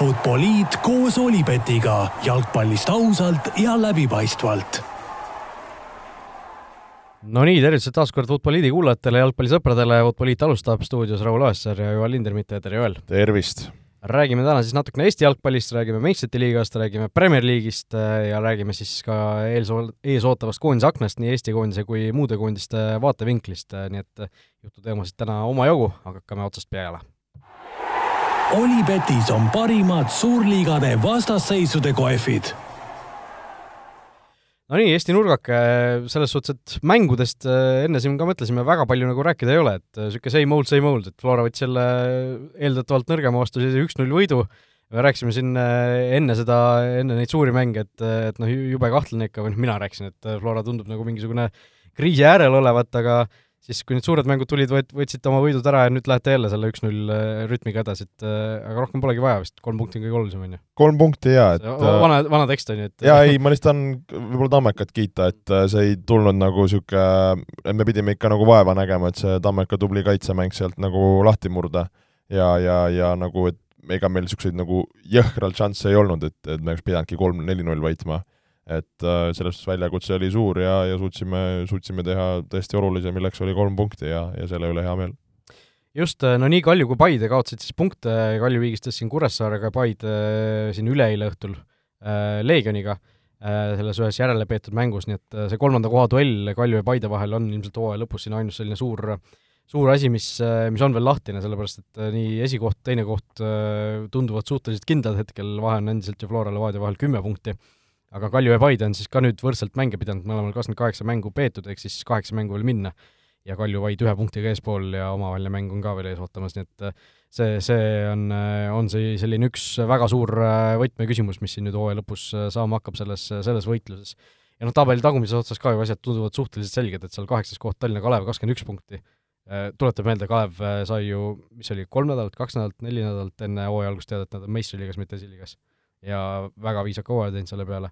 Futboliit koos Olipetiga jalgpallist ausalt ja läbipaistvalt. no nii, tervitused taas kord Futboliidi kuulajatele, jalgpallisõpradele, Futboliit alustab stuudios Raul Oessar ja Joel Lindermitt, tere Joel! tervist! räägime täna siis natukene Eesti jalgpallist, räägime meistrite liigast, räägime Premier League'ist äh, ja räägime siis ka ees, ees ootavast koondise aknast nii Eesti koondise kui muude koondiste vaatevinklist, äh, nii et jututeemasid täna omajagu, aga hakkame otsast peale Olipetis on parimad suurliigade vastasseisude kohvid. no nii, Eesti nurgake, selles suhtes, et mängudest äh, enne siin ka mõtlesime, väga palju nagu rääkida ei ole, et niisugune same old, same old, et Flora võttis jälle eeldatavalt nõrgema vastu sellise üks-null võidu, me rääkisime siin äh, enne seda, enne neid suuri mänge, et, et noh, jube kahtlane ikka, või noh, mina rääkisin, et Flora tundub nagu mingisugune kriisi äärel olevat, aga siis kui need suured mängud tulid, võt-, võtsite oma võidud ära ja nüüd lähete jälle selle üks-null äh, rütmiga edasi, et äh, aga rohkem polegi vaja vist, kolm punkti on kõige olulisem, on ju? kolm punkti jaa, et vana, vana tekst on ju, et jaa, ei, ma lihtsalt tahan võib-olla Tammekat kiita, et äh, see ei tulnud nagu niisugune, me pidime ikka nagu vaeva nägema, et see Tammeka tubli kaitsemäng sealt nagu lahti murda ja, ja, ja nagu, et ega meil niisuguseid nagu jõhkralt šansse ei olnud, et, et me oleks pidanudki kolm-neli-null võitma et äh, selles suhtes väljakutse oli suur ja, ja suutsime, suutsime teha tõesti olulise, milleks oli kolm punkti ja, ja selle üle hea meel. just, äh, no nii Kalju kui Paide kaotasid siis punkte, Kalju viigistas siin Kuressaarega, Paide äh, siin üleeile õhtul äh, Leegioniga äh, selles ühes järele peetud mängus, nii et see kolmanda koha duell Kalju ja Paide vahel on ilmselt hooaja lõpus siin ainus selline suur suur asi, mis, mis on veel lahtine, sellepärast et nii esikoht, teine koht tunduvad suhteliselt kindlad hetkel, vahe on endiselt ju Flora Levadia vahel kümme punkti aga Kalju ja Paide on siis ka nüüd võrdselt mänge pidanud, mõlemal kakskümmend kaheksa mängu peetud, ehk siis kaheksa mängu veel minna. ja Kalju vaid ühe punktiga eespool ja omavaheline mäng on ka veel ees ootamas, nii et äh, see, see on, äh, on see selline üks väga suur äh, võtmeküsimus, mis siin nüüd hooaja lõpus saama hakkab selles, selles võitluses. ja noh, tabeli tagumises otsas ka ju asjad tunduvad suhteliselt selged, et seal kaheksas koht Tallinna Kalev kakskümmend üks punkti. Tuletab meelde, Kalev sai ju, mis oli, kolm nädalat, kaks nädalat, neli nädalat enne hooaja algust teada, et nad on meistriliigas, mitte esiliigas ja väga viisaka hooaja teinud selle peale.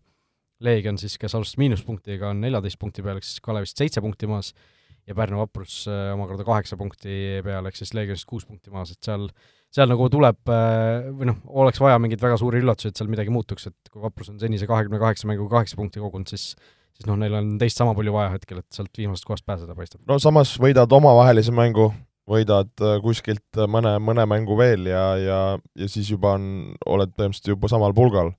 Leegion siis, kes alustas miinuspunktiga, on neljateist punkti peal, ehk siis Kalevist seitse punkti maas, ja Pärnu Vaprus äh, omakorda kaheksa punkti peal, ehk siis Leegionist kuus punkti maas, et seal, seal nagu tuleb äh, või noh, oleks vaja mingeid väga suuri üllatusi, et seal midagi muutuks, et kui Vaprus on senise kahekümne kaheksa mänguga kaheksa punkti kogunud, siis siis noh, neil on teist sama palju vaja hetkel, et sealt viimasest kohast pääseda paistab. no samas võidad omavahelise mängu, võidad äh, kuskilt mõne, mõne mängu veel ja, ja, ja siis juba on, oled põhimõtteliselt juba samal pulgal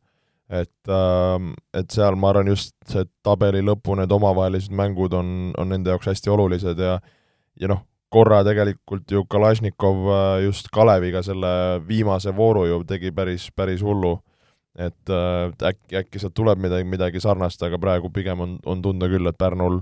et, ähm, et seal ma arvan just see tabeli lõpu need omavahelised mängud on, on nende jaoks hästi olulised ja ja noh, korra tegelikult ju Kalašnikov äh, just Kaleviga selle viimase vooru ju tegi päris, päris hullu. et äh, äkki, äkki sealt tuleb midagi, midagi sarnast, aga praegu pigem on, on tunda küll, et Pärnul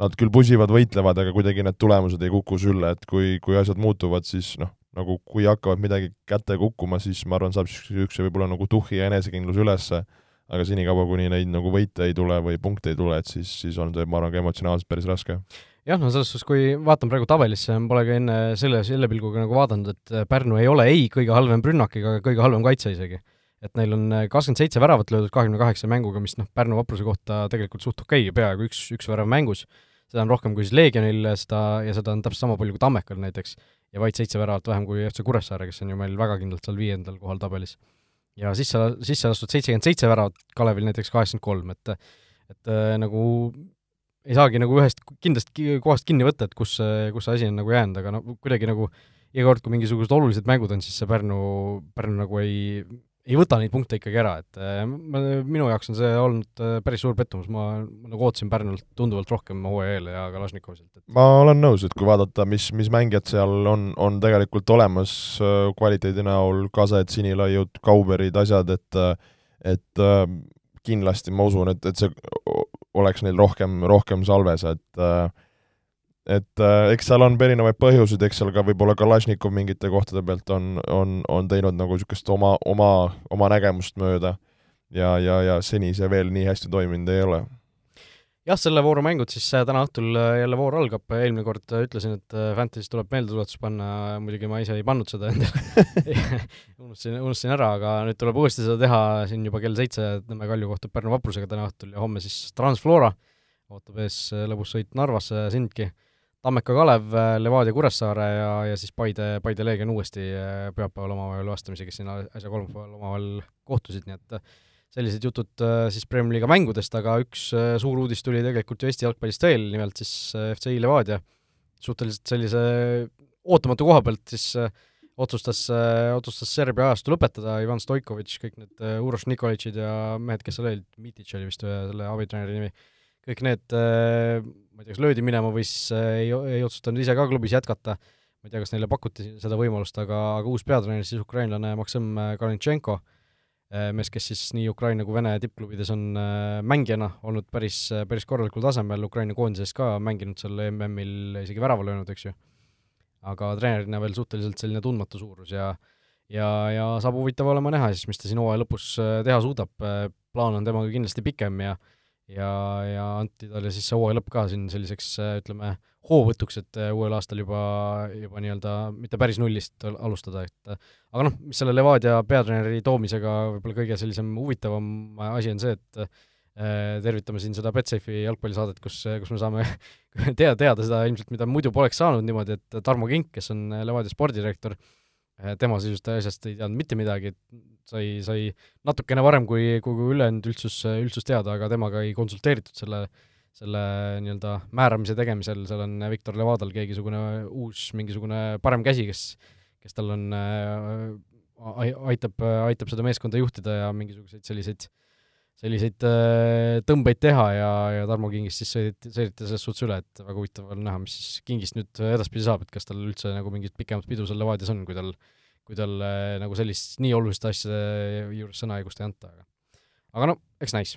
nad küll pusivad, võitlevad, aga kuidagi need tulemused ei kuku sülle, et kui, kui asjad muutuvad, siis noh, nagu kui hakkavad midagi kätte kukkuma, siis ma arvan, saab niisuguse võib-olla nagu tuhhi ja enesekindlus ülesse, aga senikaua, kuni neid nagu võite ei tule või punkte ei tule, et siis, siis on see, ma arvan, ka emotsionaalselt päris raske. jah, no selles suhtes, kui vaatan praegu tabelisse, pole ka enne selle, selle pilguga nagu vaadanud, et Pärnu ei ole ei kõige halvem rünnak ega kõige halvem kaitse isegi. Et neil on kakskümmend seitse väravat löödud kahekümne kaheksa mänguga, mis noh, Pärnu vapruse kohta tegelikult suht okei okay,, peaaegu üks, üks värav mängus, seda on rohkem kui siis Leegionil, seda, ja seda on täpselt sama palju kui Tammekal näiteks ja vaid seitse väravat vähem kui FC Kuressaare, kes on ju meil väga kindlalt seal viiendal kohal tabelis. ja sisse, sisse lastud seitsekümmend seitse väravat, Kalevil näiteks kaheksakümmend kolm, et et äh, nagu ei saagi nagu ühest kindlast kohast kinni võtta, et kus, kus see asi on nagu jäänud, aga no kuidagi nagu iga kord, kui mingisugused olulised mängud on, siis see Pärnu, Pärnu nagu ei, ei võta neid punkte ikkagi ära, et äh, ma, minu jaoks on see olnud äh, päris suur pettumus, ma, nagu ootasin Pärnult tunduvalt rohkem eel ja Kalašnikoviselt et.... ma olen nõus, et kui vaadata, mis, mis mängijad seal on, on tegelikult olemas äh, kvaliteedi näol, Kaset, Sinilaiud, Kauberid, asjad, et et kindlasti ma usun, et, et see oleks neil rohkem, rohkem salves, et äh, et äh, eks seal on erinevaid põhjuseid, eks seal ka võib-olla Kalašnikov mingite kohtade pealt on, on, on teinud nagu niisugust oma, oma, oma nägemust mööda. Ja, ja, ja seni see veel nii hästi toiminud ei ole. jah, selle vooru mängud siis äh, täna õhtul äh, jälle voor algab, eelmine kord äh, ütlesin, et Fantasy's tuleb meeldetuletus panna, muidugi ma ise ei pannud seda endale. Unustasin, unustasin ära, aga nüüd tuleb uuesti seda teha siin juba kell seitse, Nõmme Kalju kohtub Pärnu Vaprusega täna õhtul ja homme siis Transflora. Ootab ees lõbus sõit Narvasse, Sindki Tammeka Kalev, Levadia Kuressaare ja, ja siis Paide, Paide Leegion uuesti pühapäeval omavahel vastamisi, kes siin äsja kolmapäeval omavahel kohtusid, nii et sellised jutud siis Premiumi liiga mängudest, aga üks suur uudis tuli tegelikult ju Eesti jalgpallist veel, nimelt siis FCI Levadia. suhteliselt sellise ootamatu koha pealt siis otsustas, otsustas Serbia ajastu lõpetada, Ivan Stoikovitš, kõik need Uroš Nikolitšid ja mehed, kes seal olid, Mitic oli vist selle abitreeneri nimi, kõik need, ma ei tea, kas löödi minema või siis ei, ei otsustanud ise ka klubis jätkata, ma ei tea, kas neile pakuti seda võimalust, aga, aga uus peatreener siis ukrainlane Maksim Kalintšenko, mees, kes siis nii Ukraina kui Vene tippklubides on mängijana olnud päris, päris korralikul tasemel, Ukraina koondises ka mänginud seal MM-il isegi värava löönud, eks ju. aga treenerina veel suhteliselt selline tundmatu suurus ja ja, ja saab huvitav olema näha siis, mis ta siin hooaja lõpus teha suudab, plaan on temaga kindlasti pikem ja ja, ja anti talle siis see hooaja lõpp ka siin selliseks ütleme, hoovõtuks, et uuel aastal juba, juba nii-öelda mitte päris nullist alustada, et aga noh, mis selle Levadia peatreeneri toomisega võib-olla kõige sellisem huvitavam asi on see, et äh, tervitame siin seda Betsafe'i jalgpallisaadet, kus, kus me saame teada, teada seda ilmselt, mida muidu poleks saanud niimoodi, et Tarmo Kink, kes on Levadia spordidirektor, tema sisust asjast ei teadnud mitte midagi, et sai, sai natukene varem kui, kui, kui ülejäänud üldsus, üldsus teada, aga temaga ei konsulteeritud selle, selle nii-öelda määramise tegemisel, seal on Viktor Levadal keegisugune uus mingisugune parem käsi, kes, kes tal on äh,, aitab, aitab seda meeskonda juhtida ja mingisuguseid selliseid selliseid äh, tõmbeid teha ja, ja Tarmo Kingist siis sõideti, sõideti selles suhtes üle, et väga huvitav on näha, mis siis Kingist nüüd edaspidi saab, et kas tal üldse nagu mingit pikemat pidu seal Levadias on, kui tal äh, kui talle nagu sellist nii oluliste asjade juures sõnaõigust ei anta, aga aga no eks näis.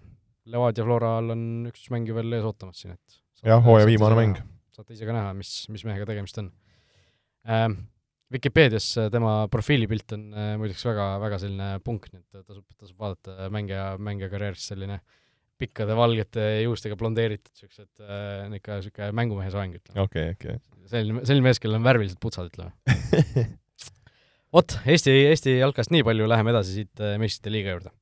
Levadia Floral on üks mäng ju veel ees ootamas siin, et jah, hooaja viimane mäng. saate ise ka näha, mis, mis mehega tegemist on ähm,. Vikipeedias tema profiilipilt on äh, muideks väga, väga selline punk, nii et tasub, tasub vaadata mängija, mängija karjäärist selline pikkade valgete juustega blondeeritud siuksed äh,, ikka siuke mängumehe soeng, ütleme. okei okay,, okei okay.. selline, selline mees, kellel on värvilised putsad, ütleme vot, Eesti, Eesti jalkast nii palju, läheme edasi siit äh, meistrite liiga juurde.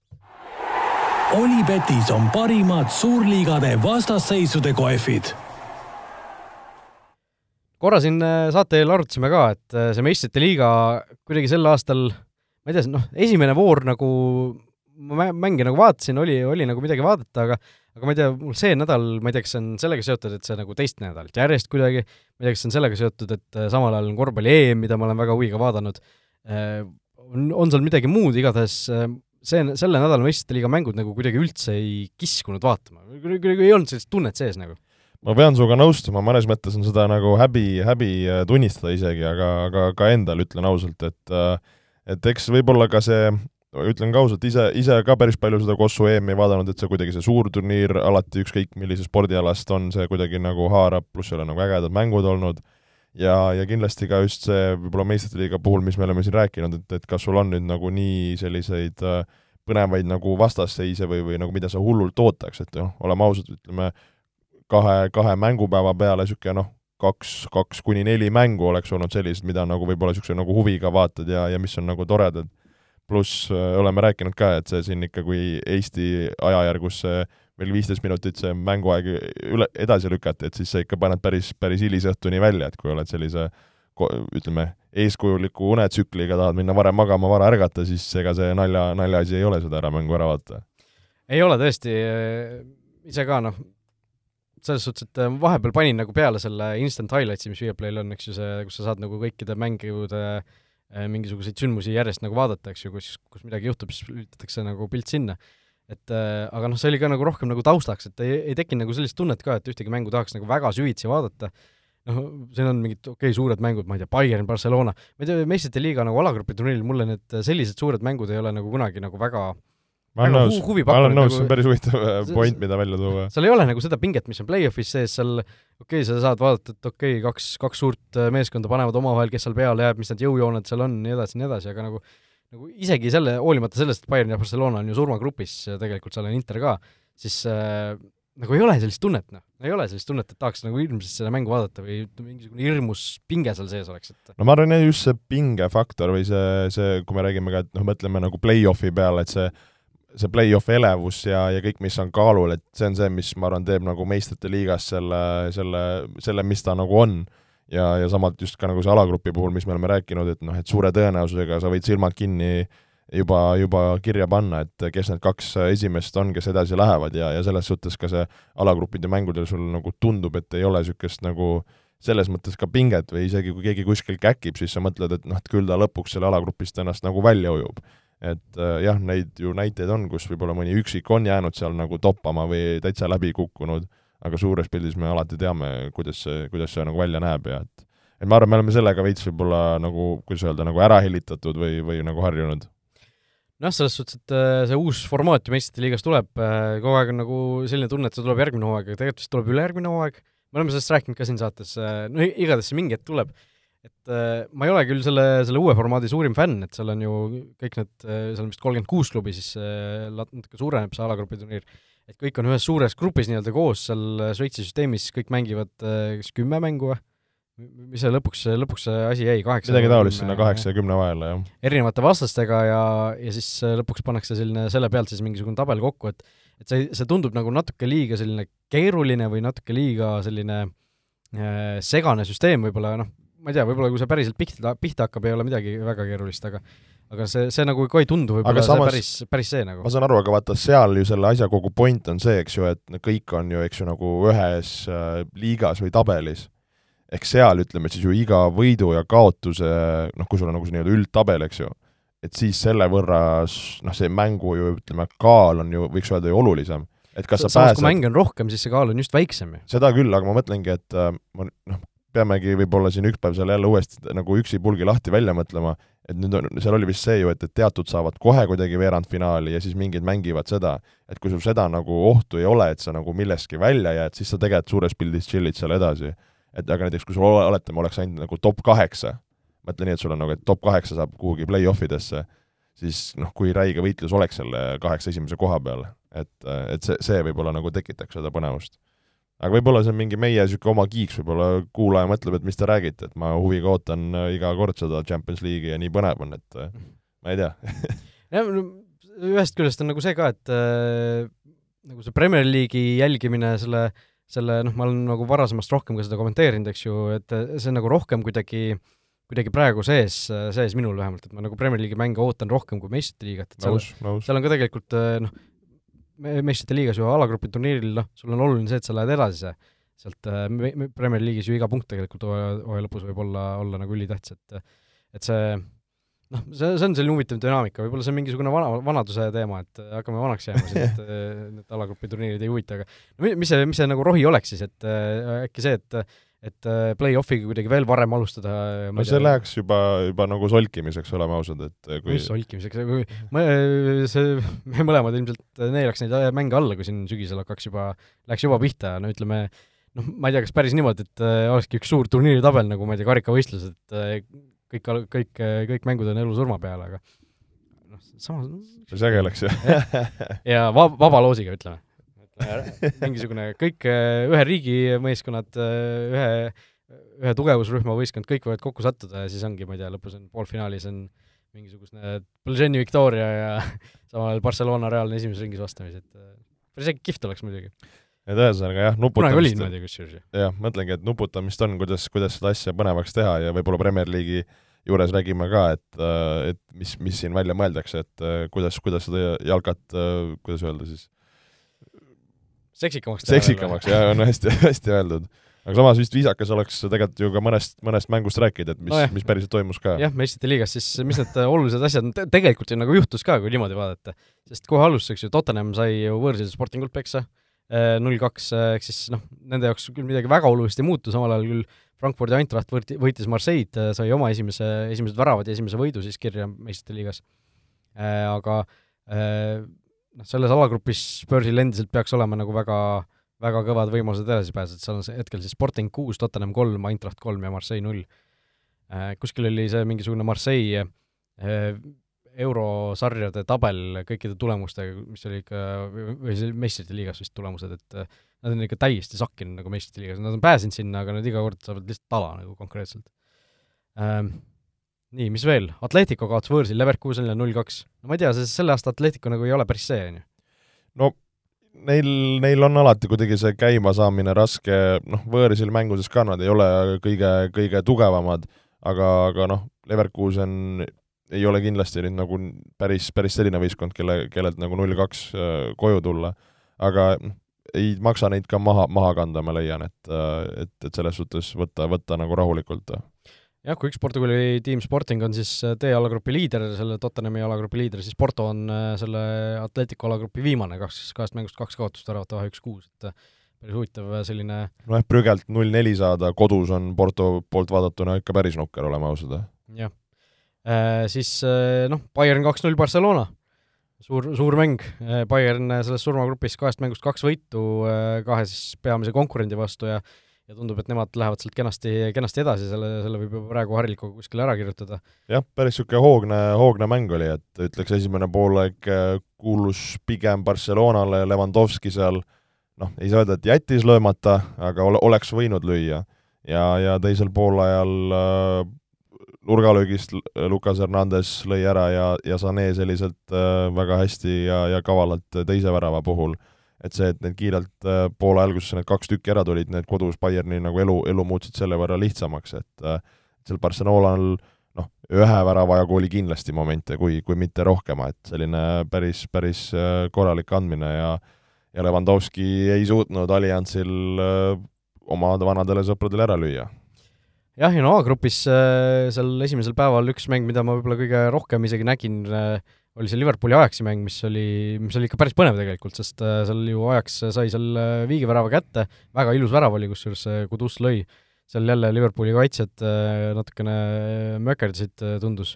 Olipetis on parimad suurliigade vastasseisude kohvid. Korra siin äh, saate eel arutasime ka, et äh, see meistrite liiga kuidagi sel aastal, ma ei tea, noh, esimene voor nagu ma mänge nagu vaatasin, oli, oli nagu midagi vaadata, aga aga ma ei tea, mul see nädal, ma ei tea, kas see on sellega seotud, et see nagu teist nädalat järjest kuidagi, ma ei tea, kas see on sellega seotud, et samal ajal on korvpalli EM, mida ma olen väga huviga vaadanud, Äh, on, on seal midagi muud, igatahes äh, see, selle nädala meistrite liiga mängud nagu kuidagi üldse ei kiskunud vaatama, kuidagi ei olnud sellist tunnet sees nagu ma pean sinuga nõustuma, mõnes mõttes on seda nagu häbi, häbi äh, tunnistada isegi, aga, aga ka endal ütlen ausalt, et et eks võib-olla ka see, ütlen ka ausalt, ise, ise ka päris palju seda Kossu EM-i vaadanud, et see kuidagi see suur turniir alati ükskõik millise spordialast on, see kuidagi nagu haarab, pluss seal on nagu ägedad mängud olnud. Ja, ja kindlasti ka just see võib-olla meistrite liiga puhul, mis me oleme siin rääkinud, et, et kas sul on nüüd nagu nii selliseid äh, põnevaid nagu vastasseise või, või nagu mida sa hullult ootaks, et noh, oleme ausad, ütleme kahe, kahe mängupäeva peale niisugune noh, kaks, kaks kuni neli mängu oleks olnud sellised, mida nagu võib-olla niisuguse nagu huviga vaatad ja, ja mis on nagu toredad. pluss äh, oleme rääkinud ka, et see siin ikka, kui Eesti ajajärgus see veel viisteist minutit see mänguaeg üle, edasi lükati, et siis sa ikka paned päris, päris hilisõhtuni välja, et kui oled sellise ütleme, eeskujuliku unetsükliga tahad minna varem magama, vara ärgata, siis ega see nalja, naljaasi ei ole seda ära mängu ära vaadata. ei ole tõesti, ise ka noh, selles suhtes, et vahepeal panin nagu peale selle instant highlights'i, mis Viaplayl on, eks ju, see, kus sa saad nagu kõikide mängude eh, mingisuguseid sündmusi järjest nagu vaadata, eks ju, kus, kus midagi juhtub, siis lülitatakse nagu pilt sinna. Et äh, aga noh, see oli ka nagu rohkem nagu taustaks, et ei, ei tekkinud nagu sellist tunnet ka, et ühtegi mängu tahaks nagu väga süvitsi vaadata, noh, siin on mingid okei okay,, suured mängud, ma ei tea, Bayern, Barcelona, ma ei tea, meistrite liiga nagu alagrupi turniiril mulle need sellised suured mängud ei ole nagu kunagi nagu väga ma olen nõus, ma olen nõus, see on päris huvitav point, mida välja tuua. seal ei ole nagu seda pinget, mis on play-off'is sees, seal okei okay,, sa saad vaadata, et okei okay,, kaks, kaks suurt äh, meeskonda panevad omavahel, kes seal peale jääb, mis need jõujooned seal on, nii edasi, nii edasi, aga nagu nagu isegi selle, hoolimata sellest, et Bayern ja Barcelona on ju surmagrupis, tegelikult seal on Inter ka, siis äh, nagu ei ole sellist tunnet, noh, ei ole sellist tunnet, et tahaks nagu hirmsasti seda mängu vaadata või mingisugune hirmus pinge seal sees oleks, et no ma arvan, just see pingefaktor või see, see, kui me räägime ka, et noh, mõtleme nagu play-off'i peale, et see see play-off elevus ja, ja kõik, mis on kaalul, et see on see, mis ma arvan, teeb nagu meistrite liigas selle, selle, selle, mis ta nagu on. ja, ja samalt just ka nagu see alagrupi puhul, mis me oleme rääkinud, et noh, et suure tõenäosusega sa võid silmad kinni juba, juba kirja panna, et kes need kaks esimest on, kes edasi lähevad ja, ja selles suhtes ka see alagruppide mängudel sul nagu tundub, et ei ole niisugust nagu selles mõttes ka pinget või isegi kui keegi kuskil käkib, siis sa mõtled, et noh, et küll ta lõpuks selle alagrupist ennast nagu välja ujub et äh, jah, neid ju näiteid on, kus võib-olla mõni üksik on jäänud seal nagu toppama või täitsa läbi kukkunud, aga suures pildis me alati teame, kuidas see, kuidas see nagu välja näeb ja et et ma arvan, me oleme sellega veits võib-olla nagu, kuidas öelda, nagu ära hellitatud või, või nagu harjunud. noh, selles suhtes, et äh, see uus formaat ju meistrite liigas tuleb, äh, kogu aeg on nagu selline tunne, et see tuleb järgmine hooaeg, aga tegelikult vist tuleb ülejärgmine hooaeg, me oleme sellest rääkinud ka siin saates, no igatahes see mingi hetk tuleb et äh, ma ei ole küll selle, selle uue formaadi suurim fänn, et seal on ju kõik need, äh, seal on vist kolmkümmend kuus klubi, siis äh, natuke suureneb see alagrupi turniir, et kõik on ühes suures grupis nii-öelda koos seal Šveitsi süsteemis, kõik mängivad kas kümme mängu või? mis see lõpuks, lõpuks see asi jäi, kaheksa midagi taolist sinna kaheksa ja kümne vahele, jah. erinevate vastastega ja, ja siis lõpuks pannakse selline, selle pealt siis mingisugune tabel kokku, et et see, see tundub nagu natuke liiga selline keeruline või natuke liiga selline äh, segane süsteem võib-olla, noh, ma ei tea, võib-olla kui see päriselt pihta, pihta hakkab, ei ole midagi väga keerulist, aga aga see, see nagu ka ei tundu võib-olla samas, päris, päris see nagu. ma saan aru, aga vaata, seal ju selle asja kogu point on see, eks ju, et kõik on ju, eks ju, nagu ühes äh, liigas või tabelis. ehk seal, ütleme siis ju iga võidu ja kaotuse, noh, kui sul on nagu see nii-öelda üldtabel, eks ju, et siis selle võrra noh, see mängu ju ütleme, kaal on ju, võiks öelda ju olulisem et kas sa samas, kui mänge on rohkem, siis see kaal on just väiksem ju. seda küll, aga ma mõtlengi, et äh, ma noh, peamegi võib-olla siin üks päev seal jälle uuesti nagu üksipulgi lahti välja mõtlema, et nüüd on, seal oli vist see ju, et, et teatud saavad kohe kuidagi veerandfinaali ja siis mingid mängivad seda, et kui sul seda nagu ohtu ei ole, et sa nagu millestki välja jääd, siis sa tegelikult suures pildis chill'id seal edasi. et aga näiteks kui sul oletame, oleks ainult nagu top kaheksa, mõtle nii, et sul on nagu, et top kaheksa saab kuhugi play-off idesse, siis noh, kui räige võitlus oleks selle kaheksa esimese koha peal, et, et see, see võib-olla nagu tekitaks seda põnevust aga võib-olla see on mingi meie niisugune oma kiiks, võib-olla kuulaja mõtleb, et mis te räägite, et ma huviga ootan äh, iga kord seda Champions League'i ja nii põnev on, et äh, ma ei tea. Jah, ühest küljest on nagu see ka, et äh, nagu see Premier League'i jälgimine, selle, selle noh, ma olen nagu varasemast rohkem ka seda kommenteerinud, eks ju, et äh, see on nagu rohkem kuidagi kuidagi praegu sees, sees minul vähemalt, et ma nagu Premier League'i mänge ootan rohkem kui meistrite liigat, et seal, seal on ka tegelikult noh, meistrite liigas ju alagrupi turniiril, noh, sul on oluline see, et sa lähed edasi sealt äh, Premier League'is ju iga punkt tegelikult hooaja lõpus võib olla, olla nagu ülitähtis, et et see noh, see, see on selline huvitav dünaamika, võib-olla see on mingisugune vana, vanaduse teema, et hakkame vanaks jääma siin, et need alagrupi turniirid ei huvita, aga no mis see, mis see nagu rohi oleks siis, et äh, äkki see, et et äh, play-off'iga kuidagi veel varem alustada no see tea, läheks juba, juba nagu solkimiseks, oleme ausad, et äh, kui mis solkimiseks, kui me, see, me mõlemad ilmselt neelaks neid mänge alla, kui siin sügisel hakkaks juba, läheks juba pihta, no ütleme, noh, ma ei tea, kas päris niimoodi, et äh, olekski üks suur turniiritabel, nagu ma ei tea, karikavõistlused, et kõik, kõik, kõik mängud on elu-surma peale, aga noh, samas päris äge oleks ju ja va-, vaba loosiga, ütleme mingisugune kõik äh, ühe riigi meeskonnad, äh, ühe, ühe tugevusrühma võistkond, kõik võivad kokku sattuda ja siis ongi, ma ei tea, lõpus on poolfinaalis on mingisugune Blženi Victoria ja samal ajal Barcelona Real on esimeses ringis vastamisi, et äh, päris äge kihvt oleks muidugi. et ühesõnaga jah, nuputamist kunagi oli niimoodi kusjuures. jah, mõtlengi, et nuputamist on, kuidas, kuidas seda asja põnevaks teha ja võib-olla Premier League'i juures räägime ka, et, et mis, mis siin välja mõeldakse, et kuidas, kuidas seda jalkat, kuidas öelda siis, seksikamaks teha. seksikamaks, jaa, on hästi, hästi öeldud. aga samas vist viisakas oleks tegelikult ju ka mõnest, mõnest mängust rääkida, et mis no, mis päriselt toimus ka. jah, meistrite liigas siis, mis need olulised asjad on, tegelikult ju nagu juhtus ka, kui niimoodi vaadata. sest kohe alustuseks ju Tottenham sai ju võõrsil Sportingult peksa, eh, null kaks, eh, ehk siis noh, nende jaoks küll midagi väga olulist ei muutu, samal ajal küll Frankfurdi Eintracht võrti, võitis Marseille'd, sai oma esimese, esimesed väravad ja esimese võidu siis kirja meistrite liigas. Aga noh, selles alagrupis börsil endiselt peaks olema nagu väga, väga kõvad võimalused edasi pääseda, seal on hetkel siis Sporting kuus, Tottenham kolm, Eintracht kolm ja Marseille null. Äh, kuskil oli see mingisugune Marseille äh, eurosarjade tabel kõikide tulemustega, mis oli ikka, või see meistrite liigas vist tulemused, et äh, nad on ikka täiesti sakkinud nagu meistrite liigas, nad on pääsenud sinna, aga nad iga kord saavad lihtsalt tala nagu konkreetselt. Nii, mis veel, Atletico kaotas võõrsil Leverkusenile null-kaks. no ma ei tea, see selle aasta Atletico nagu ei ole päris see, on ju. no neil, neil on alati kuidagi see käimasaamine raske, noh, võõrsil mängudes ka nad ei ole kõige, kõige tugevamad, aga, aga noh, Leverkusen ei ole kindlasti nüüd nagu päris, päris selline võistkond, kelle, kellelt nagu null-kaks äh, koju tulla. aga noh, ei maksa neid ka maha, maha kanda, ma leian, et, äh, et, et selles suhtes võtta, võtta nagu rahulikult jah, kui üks Portugali tiim Sporting on siis D-alagrupi liider, selle Tottenhami alagrupi liider, siis Porto on äh, selle Atletico alagrupi viimane, kaks, kahest mängust kaks kaotust, väravate vahe üks-kuus, et äh, päris huvitav äh, selline nojah, Brügelt null-neli saada kodus on Porto poolt vaadatuna ikka päris nukker, oleme ausad. jah äh,. Siis noh, Bayern kaks-null Barcelona, suur, suur mäng, Bayern selles surmagrupis kahest mängust kaks võitu kahe siis peamise konkurendi vastu ja ja tundub, et nemad lähevad sealt kenasti, kenasti edasi, selle, selle võib juba praegu harilikult kuskile ära kirjutada. jah, päris niisugune hoogne, hoogne mäng oli, et ütleks, esimene poolaeg äh, kuulus pigem Barcelonale, Levandovski seal noh, ei saa öelda, et jättis löömata, aga ole, oleks võinud lüüa. ja, ja teisel poolajal äh, nurgalöögist Lucas Hernandez lõi ära ja, ja Sané selliselt äh, väga hästi ja, ja kavalalt teise värava puhul äh, et see, et need kiirelt äh, poole alguses need kaks tükki ära tulid, need kodus Bayerni nagu elu, elu muutsid selle võrra lihtsamaks, et äh, seal Barcelonal noh, ühe värava jagu oli kindlasti momente, kui, kui mitte rohkem, et selline päris, päris äh, korralik andmine ja ja Levandovski ei suutnud Alliansil oma vanadele sõpradele ära lüüa. Jah, ja no A-grupis seal esimesel päeval üks mäng, mida ma võib-olla kõige rohkem isegi nägin, oli see Liverpooli Ajaxi mäng, mis oli, mis oli ikka päris põnev tegelikult, sest äh, seal ju Ajax sai seal äh, viigivärava kätte, väga ilus värav oli, kusjuures Kudus lõi, seal jälle Liverpooli kaitsjad äh, natukene mökerdasid, tundus,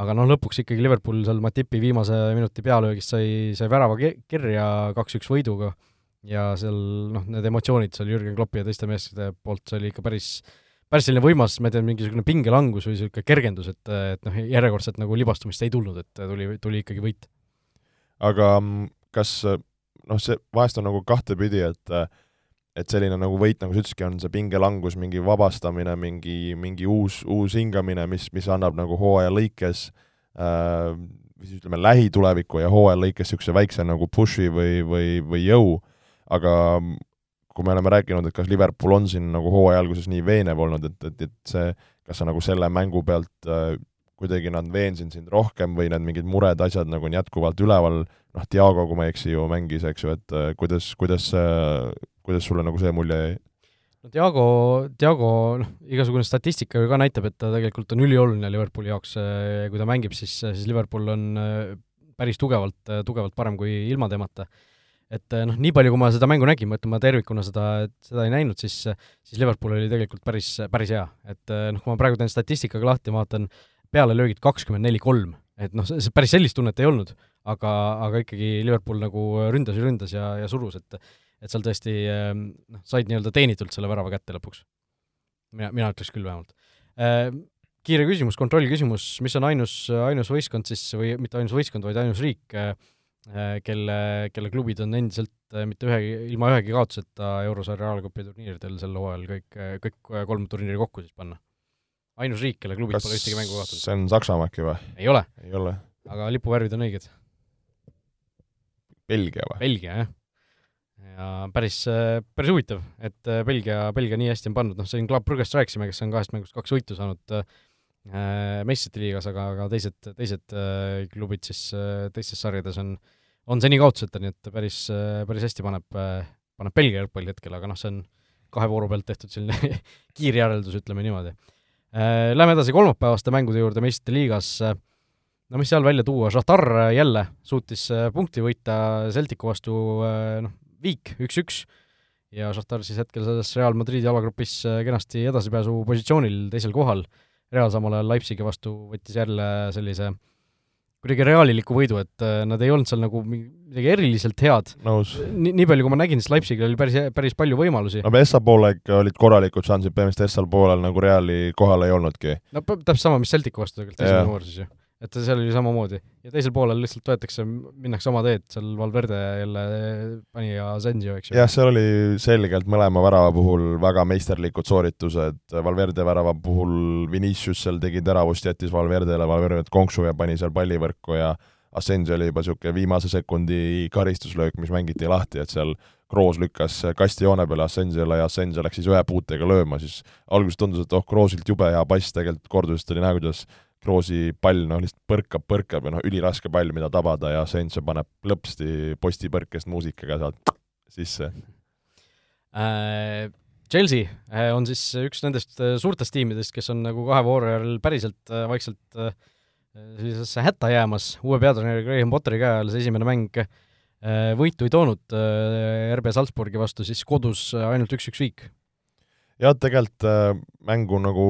aga noh, lõpuks ikkagi Liverpool seal Matipi viimase minuti pealöögist sai, sai värava kirja kaks-üks võiduga. Ja seal noh, need emotsioonid seal Jürgen Kloppi ja teiste meeste poolt, see oli ikka päris päris selline võimas, ma ei tea, mingisugune pingelangus või niisugune kergendus, et, et noh, järjekordselt nagu libastumist ei tulnud, et tuli, tuli ikkagi võit. aga mm, kas noh, see vahest on nagu kahtepidi, et et selline nagu võit, nagu sa ütlesidki, on see pingelangus, mingi vabastamine, mingi, mingi uus, uus hingamine, mis, mis annab nagu hooaja lõikes äh, siis ütleme, lähituleviku ja hooaja lõikes niisuguse väikse nagu push'i või, või, või jõu, aga kui me oleme rääkinud, et kas Liverpool on siin nagu hooaja alguses nii veenev olnud, et, et, et see, kas sa nagu selle mängu pealt äh, kuidagi nad veensid sind rohkem või need mingid mured, asjad nagu on jätkuvalt üleval, noh, Diago, kui ma ei eksi, ju mängis, eks ju, et äh, kuidas, kuidas äh,, kuidas sulle nagu see mulje jäi? no Diago, Diago noh, igasugune statistika ju ka näitab, et ta tegelikult on ülioluline Liverpooli jaoks, äh, kui ta mängib, siis, siis Liverpool on äh, päris tugevalt, tugevalt parem kui ilma temata et eh, noh, nii palju, kui ma seda mängu nägin, ma ütlen, ma tervikuna seda, seda ei näinud, siis, siis Liverpool oli tegelikult päris, päris hea. et eh, noh, kui ma praegu teen statistikaga lahti, vaatan pealelöögid kakskümmend neli kolm, et noh, see päris sellist tunnet ei olnud, aga, aga ikkagi Liverpool nagu ründas ja ründas ja, ja surus, et et seal tõesti eh, noh, said nii-öelda teenitult selle värava kätte lõpuks. mina, mina ütleks küll vähemalt. Kiire küsimus, kontrollküsimus, mis on ainus, ainus võistkond siis, või mitte ainus võistkond, vaid ainus riik, Äh, kelle, kelle klubid on endiselt äh, mitte ühegi, ilma ühegi kaotuseta eurosarja reaalkopi turniiridel sel hooajal kõik, äh, kõik kolm turniiri kokku siis panna. ainus riik, kelle klubid Kas pole ühtegi mängu kaotanud. see on Saksamaa äkki või? ei ole. ei ole. aga lipuvärvid on õiged. Belgia või? Belgia, jah. ja päris, päris huvitav, et Belgia, Belgia nii hästi on pannud, noh, siin Club Brugge'st rääkisime, kes on kahest mängust kaks võitu saanud äh, meistrite liigas, aga, aga teised, teised äh, klubid siis äh, teistes sarjades on, on seni kaotuseta, nii et päris, äh, päris hästi paneb, paneb Belgia jalgpalli hetkel, aga noh, see on kahe vooru pealt tehtud selline kiirjäreldus, ütleme niimoodi. Läheme edasi kolmapäevaste mängude juurde meistrite liigas, no mis seal välja tuua, Šahtar jälle suutis punkti võita Celticu vastu noh, viik, üks-üks, ja Šahtar siis hetkel selles Real Madridi alagrupis kenasti edasipääsu positsioonil teisel kohal. Real samal ajal Leipzigi vastu võttis jälle sellise kuidagi reaaliliku võidu, et äh, nad ei olnud seal nagu midagi eriliselt head. nii, nii palju, kui ma nägin, siis Leipzigil oli päris, päris palju võimalusi. no Essa poolek olid korralikud šansid, põhimõtteliselt Essal poolel nagu Reali kohal ei olnudki. no täpselt sama, mis Celticu vastu tegelikult esimene voor siis ju. Et seal oli samamoodi. ja teisel poolel lihtsalt võetakse, minnakse oma teed, seal Valverde jälle pani Asensio, eks ju. jah, seal oli selgelt mõlema värava puhul väga meisterlikud sooritused, Valverde värava puhul Vinicius seal tegi teravust, jättis Valverdele Valverdet konksu ja pani seal palli võrku ja Asensio oli juba niisugune viimase sekundi karistuslöök, mis mängiti lahti, et seal Kroos lükkas kasti joone peale Asensiole ja Asensio läks siis ühe puutega lööma, siis alguses tundus, et oh, Kroosilt jube hea pass, tegelikult kordusest oli näha, kuidas Kroosi pall noh, lihtsalt põrkab, põrkab ja noh, üliraske pall, mida tabada ja Asensio paneb lõpsti postipõrkest muusikaga sealt sisse äh,. Chelsea äh, on siis üks nendest äh, suurtest tiimidest, kes on nagu kahe vooru järel päriselt äh, vaikselt sellisesse hätta jäämas, uue peatreeneri Graham Potteri käe all see esimene mäng võitu ei toonud RB Salzburgi vastu, siis kodus ainult üks-üks viik. jah, tegelikult mängu nagu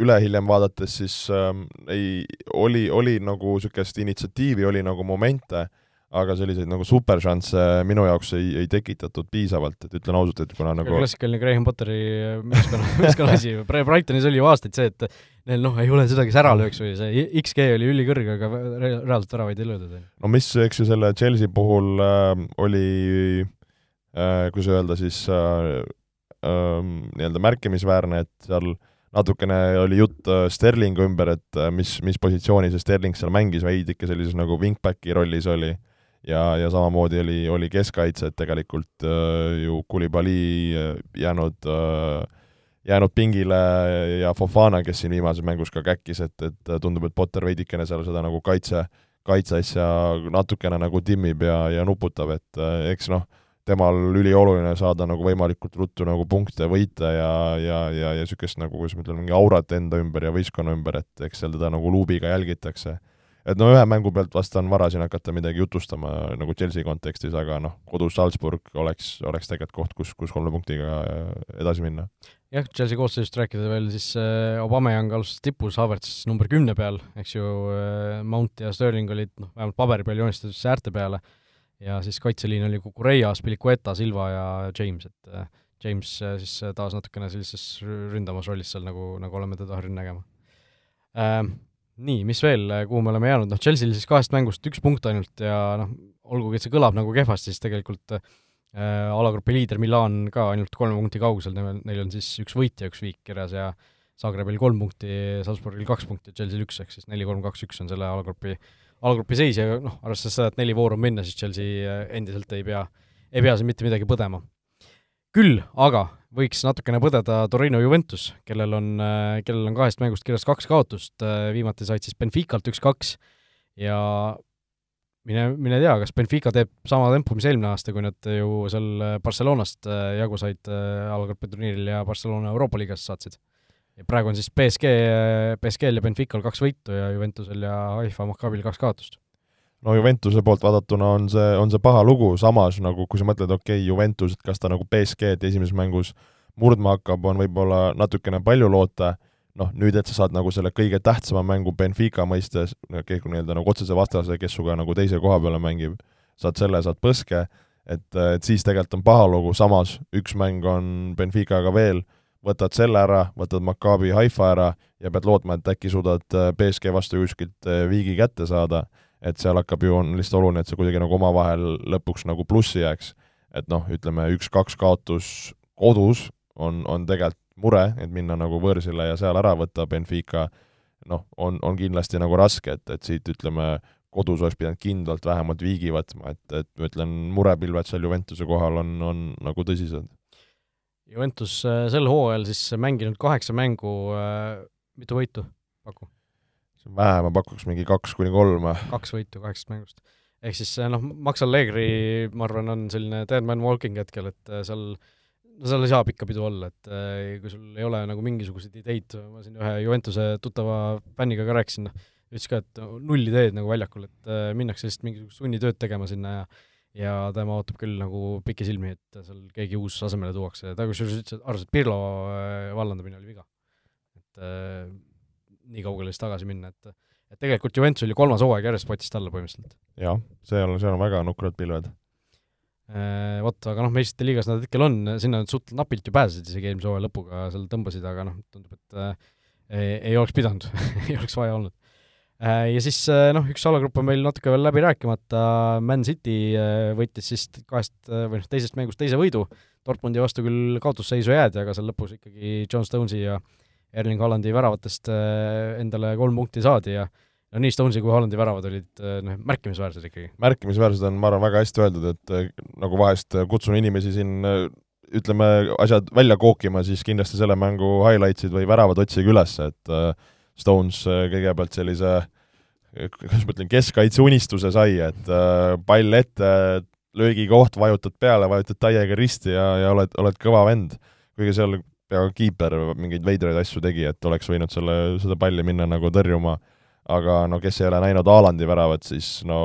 üle hiljem vaadates, siis äh, ei, oli, oli nagu niisugust initsiatiivi, oli nagu momente, aga selliseid nagu superšansse minu jaoks ei, ei tekitatud piisavalt, et ütlen ausalt, et kuna nagu klassikaline Graham Potteri meeskonna, meeskonna asi, Brightonis oli ju aastaid see, et neil noh, ei ole seda, kes ära lööks või see XG oli ülikõrge, aga reaalselt väravaid ei löödud. no mis, eks ju, selle Chelsea puhul äh, oli äh, kuidas öelda siis äh, äh, nii-öelda märkimisväärne, et seal äh, natukene oli jutt äh, Sterlingu ümber, et äh, mis, mis positsiooni see Sterling seal mängis, veidike sellises nagu wingbacki rollis oli. Ja, ja samamoodi oli, oli keskkaitse, et tegelikult äh, ju Kulibali äh, jäänud äh, jäänud pingile ja Fofana, kes siin viimases mängus ka käkkis, et, et tundub, et Potter veidikene seal seda nagu kaitse, kaitseasja natukene nagu timmib ja, ja nuputab, et eks noh, temal ülioluline saada nagu võimalikult ruttu nagu punkte võita ja, ja, ja, ja niisugust nagu, kuidas ma ütlen, mingi aurat enda ümber ja võistkonna ümber, et eks seal teda nagu luubiga jälgitakse. et no ühe mängu pealt vast on vara siin hakata midagi jutustama nagu Chelsea kontekstis, aga noh, kodus Salzburg oleks, oleks tegelikult koht, kus, kus kolme punktiga edasi minna. jah, Chelsea koosseisust rääkida veel, siis äh, Aubameyang alustas tipus, Havertz number kümne peal, eks ju äh,, Mount ja Sterling olid noh, vähemalt paberi peal joonistatud äärte peale ja siis kaitseliin oli Kukureia, Spilicueta, Silva ja James, et äh, James äh, siis äh, taas natukene sellises ründamas rollis seal, nagu, nagu oleme teda harjunud nägema äh,. Nii, mis veel, kuhu me oleme jäänud, noh Chelsea'l siis kahest mängust üks punkt ainult ja noh, olgugi, et see kõlab nagu kehvasti, siis tegelikult äh, alagrupi liider Milan ka ainult kolme punkti kaugusel, neil on siis üks võit ja üks viik kirjas ja Zagrebil kolm punkti, Salzburgil kaks punkti, Chelsea'l üks, ehk siis neli, kolm, kaks, üks on selle alagrupi alagrupi seis ja noh, arvestades seda, et neli vooru on minna, siis Chelsea äh, endiselt ei pea, ei pea siin mitte midagi põdema. küll aga võiks natukene põdeda Torino Juventus, kellel on, äh, kellel on kahest mängust kirjas kaks kaotust, äh, viimati said siis Benficalt üks-kaks ja mine, mine tea, kas Benfica teeb sama tempo, mis eelmine aasta, kui nad ju seal Barcelonast jagu said alagrupi turniiril ja Barcelona Euroopa liigas saatsid ja praegu on siis BSG, BSG-l ja Benfical kaks võitu ja Juventusel ja Haifa Maccabil kaks kaotust. no Juventuse poolt vaadatuna on see, on see paha lugu, samas nagu kui sa mõtled, okei okay,, Juventus, et kas ta nagu BSG-d esimeses mängus murdma hakkab, on võib-olla natukene palju loota, noh, nüüd, et sa saad nagu selle kõige tähtsama mängu Benfica mõistes, nii-öelda nagu otsese vastase, kes sinuga nagu teise koha peale mängib, saad selle, saad põske, et, et siis tegelikult on paha lugu, samas üks mäng on Benficaga veel võtad selle ära, võtad Maccabi Haifa ära ja pead lootma, et äkki suudad äh, BSG vastu kuskilt äh, viigi kätte saada, et seal hakkab ju, on lihtsalt oluline, et see kuidagi nagu omavahel lõpuks nagu plussi jääks. et noh, ütleme üks-kaks kaotus kodus on, on tegelikult mure, et minna nagu võõrsile ja seal ära võtta Benfica, noh, on, on kindlasti nagu raske, et, et siit ütleme, kodus oleks pidanud kindlalt vähemalt viigi võtma, et, et ma ütlen, murepilved seal Juventuse kohal on, on nagu tõsised Juventus äh, sel hooajal siis mänginud kaheksa mängu, äh, mitu võitu paku? see on vähe, ma pakuks mingi kaks kuni kolm. kaks võitu kaheksast mängust. ehk siis äh, noh, Max Allegri, ma arvan, on selline dead man walking hetkel, et seal, no seal ei saa pikka pidu olla, et kui sul ei ole nagu mingisuguseid ideid, ma siin ühe Juventuse tuttava fänniga ka rääkisin, noh, ütles ka, et null ideed nagu väljakul, et minnakse lihtsalt mingisugust sunnitööd tegema sinna ja ja tema ootab küll nagu pikisilmi, et seal keegi uus asemele tuuakse, ta kusjuures ütles, et arvas, et Pirlo äh, vallandamine oli viga. et äh, nii kaugele siis tagasi minna, et et tegelikult Juventus oli kolmas hooaeg järjest potist alla põhimõtteliselt. jah, seal on, seal on väga nukrad pilved äh,. Vot, aga noh, meistrite liigas nad hetkel on, sinna nad suht napilt ju pääsesid isegi eelmise hooaja lõpuga, seal tõmbasid, aga noh, tundub, et äh, ei, ei oleks pidanud ei oleks vaja olnud ja siis noh, üks alagrupp on meil natuke veel läbi rääkimata, Man City võitis siis kahest või noh, teisest mängust teise võidu, Dortmundi vastu küll kaotusseisu jäädi, aga seal lõpus ikkagi John Stonesi ja Erling Hollandi väravatest endale kolm punkti saadi ja no nii Stonesi kui Hollandi väravad olid noh, märkimisväärsed ikkagi. märkimisväärsed on, ma arvan, väga hästi öeldud, et nagu vahest kutsun inimesi siin ütleme, asjad välja kookima, siis kindlasti selle mängu highlights'id või väravad otsige üles, et Stones kõigepealt sellise kuidas ma ütlen, keskkaitse unistuse sai, et pall ette, löögikoht, vajutad peale, vajutad täiega risti ja, ja oled, oled kõva vend. kuigi seal peaaegu kiiper mingeid veidraid asju tegi, et oleks võinud selle, seda palli minna nagu tõrjuma aga no kes ei ole näinud Aalandi väravat, siis no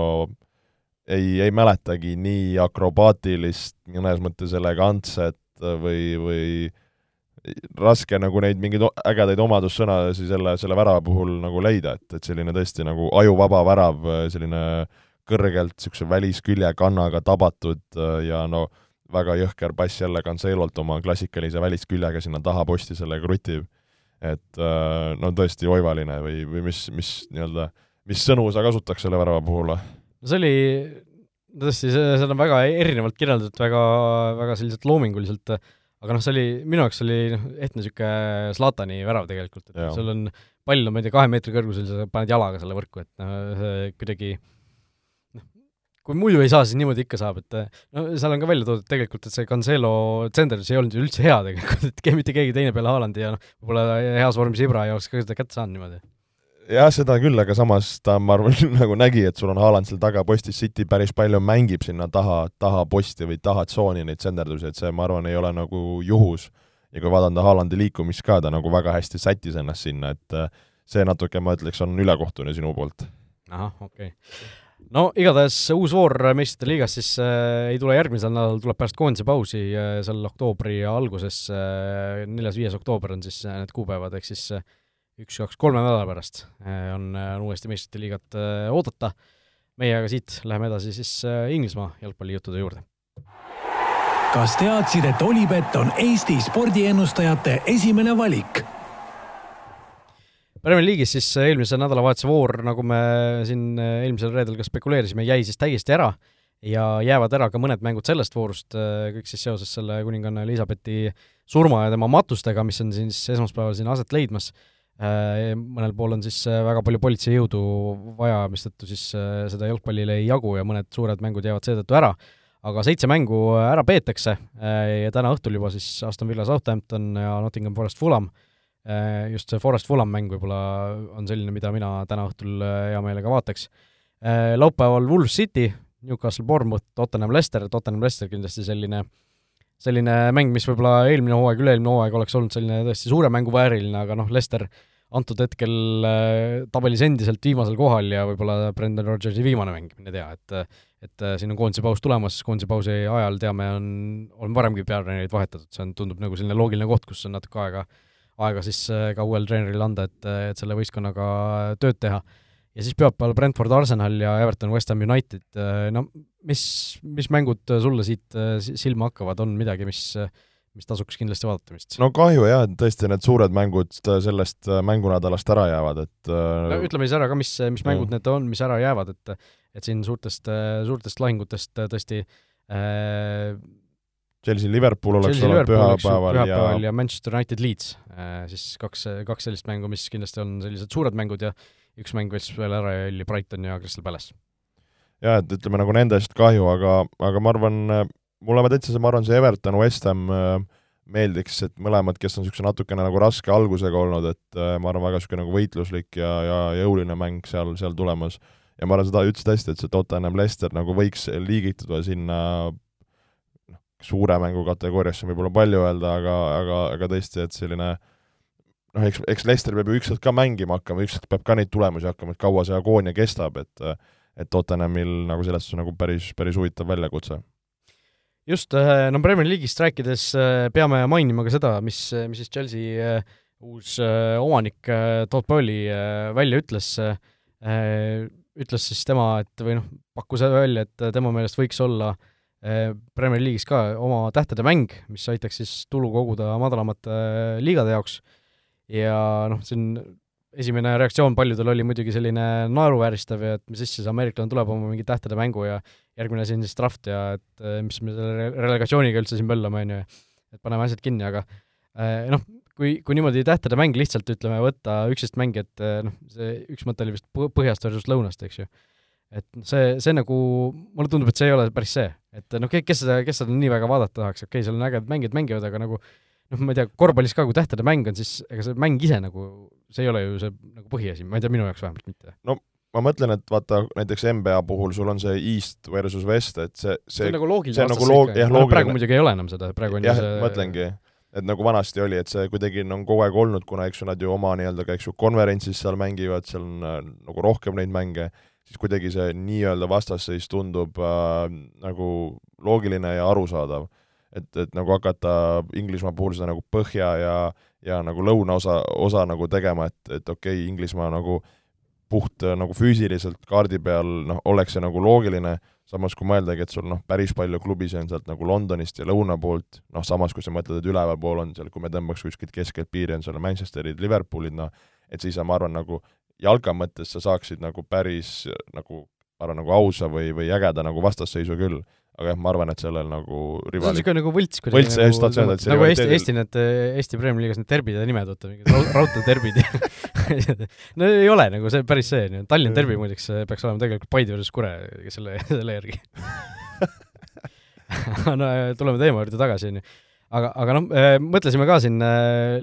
ei, ei mäletagi nii akrobaatilist, mõnes mõttes elegantset või, või raske nagu neid mingeid ägedaid omadussõnasid selle, selle värava puhul nagu leida, et, et selline tõesti nagu ajuvaba värav, selline kõrgelt niisuguse välisküljekannaga tabatud ja no väga jõhker pass jälle Cancelolt oma klassikalise välisküljega sinna taha posti sellega krutib et äh, no tõesti oivaline või, või mis, mis nii-öelda, mis sõnu sa kasutaks selle värava puhul? no see oli tõesti, seda on väga erinevalt kirjeldatud, väga, väga selliselt loominguliselt, aga noh, see oli, minu jaoks oli noh, ehtne niisugune Zlatani värav tegelikult, et sul on pall on, ma ei tea, kahe meetri kõrgusel, sa paned jalaga selle võrku, et noh, see kuidagi kui muidu ei saa, siis niimoodi ikka saab, et no seal on ka välja toodud tegelikult, et see Cancelo tsenderdus ei olnud ju üldse hea tegelikult, et mitte keegi teine peale Haalandi ja noh, võib-olla heas vormis Ibra ei oleks ka seda kätte saanud niimoodi. Jah, seda küll, aga samas ta, ma arvan, nagu nägi, et sul on Haaland seal taga postis, City päris palju mängib sinna taha, taha posti või taha tsooni neid tsenderdusi, et see, ma arvan, ei ole nagu juhus. ja kui vaadata Haalandi liikumist ka, ta nagu väga hästi sättis ennast sinna, et see natuke, ma ütleks, on ülekohtune sinu poolt. ahah, okei okay no igatahes uus voor meistrite liigas siis äh, ei tule järgmisel nädalal, tuleb pärast koondise pausi äh, seal oktoobri alguses äh,, neljas-viies oktoober on siis äh, need kuupäevad, ehk siis äh, üks, kaks, kolme nädala pärast äh, on, on uuesti meistrite liigat äh, oodata. meie aga siit läheme edasi siis äh, Inglismaa jalgpallijuttude juurde. kas teadsid, et Olipet on Eesti spordiennustajate esimene valik? Premier League'is siis eelmise nädalavahetuse voor, nagu me siin eelmisel reedel ka spekuleerisime, jäi siis täiesti ära ja jäävad ära ka mõned mängud sellest voorust, kõik siis seoses selle kuninganna Elizabethi surma ja tema matustega, mis on siis esmaspäeval siin aset leidmas. Mõnel pool on siis väga palju politseijõudu vaja, mistõttu siis seda jalgpallile ei jagu ja mõned suured mängud jäävad seetõttu ära. aga seitse mängu ära peetakse ja täna õhtul juba siis Aston Villa Southampton ja Nottingham Forest Fulham Äh, just see Forest Fulham mäng võib-olla on selline, mida mina täna õhtul äh, hea meelega vaataks. Äh, laupäeval Wolves City, Newcastle Bournemouth, Tottenham Leicester, Tottenham Leicester kindlasti selline selline mäng, mis võib-olla eelmine hooaeg, üle-eelmine hooaeg oleks olnud selline tõesti suure mängu vääriline, aga noh, Leicester antud hetkel tabelis endiselt viimasel kohal ja võib-olla Brendan Rodgersi viimane mäng, mine tea, et et siin on koondise paus tulemas, koondise pausi ajal teame, on, on varemgi peatreenereid vahetatud, see on, tundub nagu selline loogiline koht, kus on natuke aega aega siis äh, ka uuel treeneril anda, et, et selle võistkonnaga tööd teha. Ja siis pühapäeval Brentford Arsenal ja Everton West Ham United, äh, no mis, mis mängud sulle siit äh, silma hakkavad, on midagi, mis mis tasuks kindlasti vaadata vist? no kahju jah, et tõesti need suured mängud sellest mängunädalast ära jäävad, et no ütleme siis ära ka, mis, mis mängud need on, mis ära jäävad, et et siin suurtest, suurtest lahingutest tõesti äh, Chelsea Liverpool oleks olnud pühapäeval ja ja Manchester United Leeds, äh, siis kaks, kaks sellist mängu, mis kindlasti on sellised suured mängud ja üks mäng võis veel ära ja oli Brighton ja Crystal Palace. jaa, et ütleme nagu nendest kahju, aga, aga ma arvan, mulle täitsa see, ma arvan, see Everton, West Ham äh, meeldiks, et mõlemad, kes on niisuguse natukene nagu raske algusega olnud, et äh, ma arvan, väga niisugune nagu võitluslik ja, ja jõuline mäng seal, seal tulemas. ja ma arvan, seda ütlesid hästi, et see Tottenham Leicester nagu võiks liigituda sinna suure mängu kategooriasse võib-olla palju öelda, aga, aga, aga tõesti, et selline noh, eks, eks Leicester peab ju ükskord ka mängima hakkama, ükskord peab ka neid tulemusi hakkama, et kaua see agoonia kestab, et et Tottenhamil nagu selles suhtes nagu päris, päris huvitav väljakutse. just, äh, no Premier League'ist rääkides äh, peame mainima ka seda, mis, mis siis Chelsea äh, uus omanik Todd Bowley välja ütles, ütles siis tema, et või noh, pakkus välja, et tema meelest võiks olla Premier League'is ka oma tähtede mäng, mis aitaks siis tulu koguda madalamate liigade jaoks ja noh, siin esimene reaktsioon paljudel oli muidugi selline naeruvääristav ja et mis asja, see ameeriklane tuleb oma mingi tähtede mängu ja järgmine asi on siis draft ja et äh, mis me selle relegatsiooniga üldse siin möllame, on ju, et paneme asjad kinni, aga äh, noh, kui, kui niimoodi tähtede mäng lihtsalt ütleme, võtta üksteist mängi, et noh, see üks mõte oli vist põhjast versus lõunast, eks ju et see, see nagu, mulle tundub, et see ei ole päris see, et noh, kes seda, kes seda nii väga vaadata tahaks, okei okay,, seal on ägedad mängijad mängivad, aga nagu noh, ma ei tea, korvpallis ka, kui tähtede mäng on, siis ega see mäng ise nagu, see ei ole ju see nagu põhiasi, ma ei tea, minu jaoks vähemalt mitte. no ma mõtlen, et vaata, näiteks NBA puhul sul on see East versus West, et see, see see on nagu loogiline on nagu loog-, jah, loogiline. praegu muidugi ei ole enam seda, praegu on jah, see mõtlengi, et nagu vanasti oli, et see kuidagi on kogu aeg olnud, kuna eks ju nad ju oma nii-öelda ka eks ju konverentsis seal mängivad, seal on äh, nagu rohkem neid mänge, siis kuidagi see nii-öelda vastasseis tundub äh, nagu loogiline ja arusaadav. Et, et nagu hakata Inglismaa puhul seda nagu põhja ja, ja nagu lõunaosa, osa nagu tegema, et, et okei okay,, Inglismaa nagu puht nagu füüsiliselt kaardi peal noh, oleks see nagu loogiline, samas kui mõeldagi, et sul noh, päris palju klubisid on sealt nagu Londonist ja lõuna poolt, noh samas kui sa mõtled, et ülevalpool on seal, kui me tõmbaks kuskilt keskelt piiri, on seal Manchesterid, Liverpoolid, noh, et siis ma arvan, nagu jalka mõttes sa saaksid nagu päris nagu, ma arvan, nagu ausa või, või ägeda nagu vastasseisu küll. Aga jah, ma arvan, et sellel nagu rivali... see on niisugune nagu võlts kuidagi võlts, nagu, öelda, et see nagu Eesti, Eesti need, Eesti Premier League'is need derbide nimed, vaata, mingid raudteederbid no ei ole nagu see päris see, Tallinna derbi muideks peaks olema tegelikult Paide versus Kure selle, selle järgi no tuleme teema juurde tagasi, on ju. aga, aga noh, mõtlesime ka siin,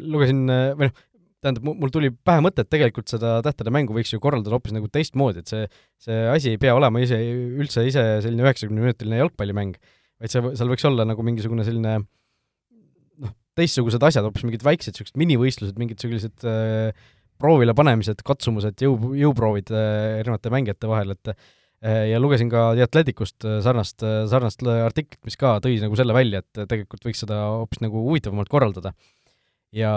lugesin, või noh, tähendab, mul tuli pähe mõte, et tegelikult seda tähtede mängu võiks ju korraldada hoopis nagu teistmoodi, et see, see asi ei pea olema ise, üldse ise selline üheksakümneminutiline jalgpallimäng, vaid see, seal võiks olla nagu mingisugune selline noh, teistsugused asjad, hoopis mingid väiksed niisugused minivõistlused, mingid sellised äh, proovile panemised, katsumused, jõu, jõuproovid äh, erinevate mängijate vahel, et äh, ja lugesin ka The Athleticust äh, sarnast, sarnast artiklit, mis ka tõi nagu selle välja, et tegelikult võiks seda hoopis nagu huvitavamalt korraldada. ja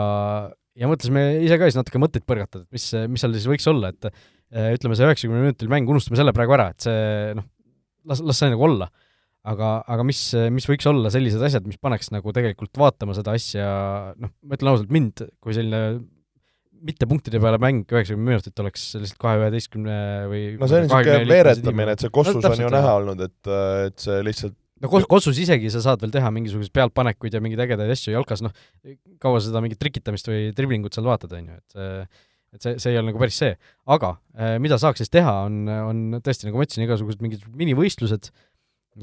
ja mõtlesime ise ka siis natuke mõtteid põrgatada, et mis, mis seal siis võiks olla, et eh, ütleme, see üheksakümne minutil mäng, unustame selle praegu ära, et see noh, las, las see nagu olla. aga, aga mis, mis võiks olla sellised asjad, mis paneks nagu tegelikult vaatama seda asja, noh, ma ütlen ausalt, mind kui selline mitte punktide peale mäng üheksakümmend minutit oleks lihtsalt kahe üheteistkümne või no see on niisugune veeretamine, et see Kossus no, on ju näha olnud, et, et see lihtsalt no kos-, Kossus isegi sa saad veel teha mingisuguseid pealtpanekuid ja mingeid ägedaid asju jalkas, noh, kaua seda mingit trikitamist või driblingut seal vaatad, on ju, et et see, see ei ole nagu päris see. aga eh, mida saaks siis teha, on, on tõesti, nagu ma ütlesin, igasugused mingid minivõistlused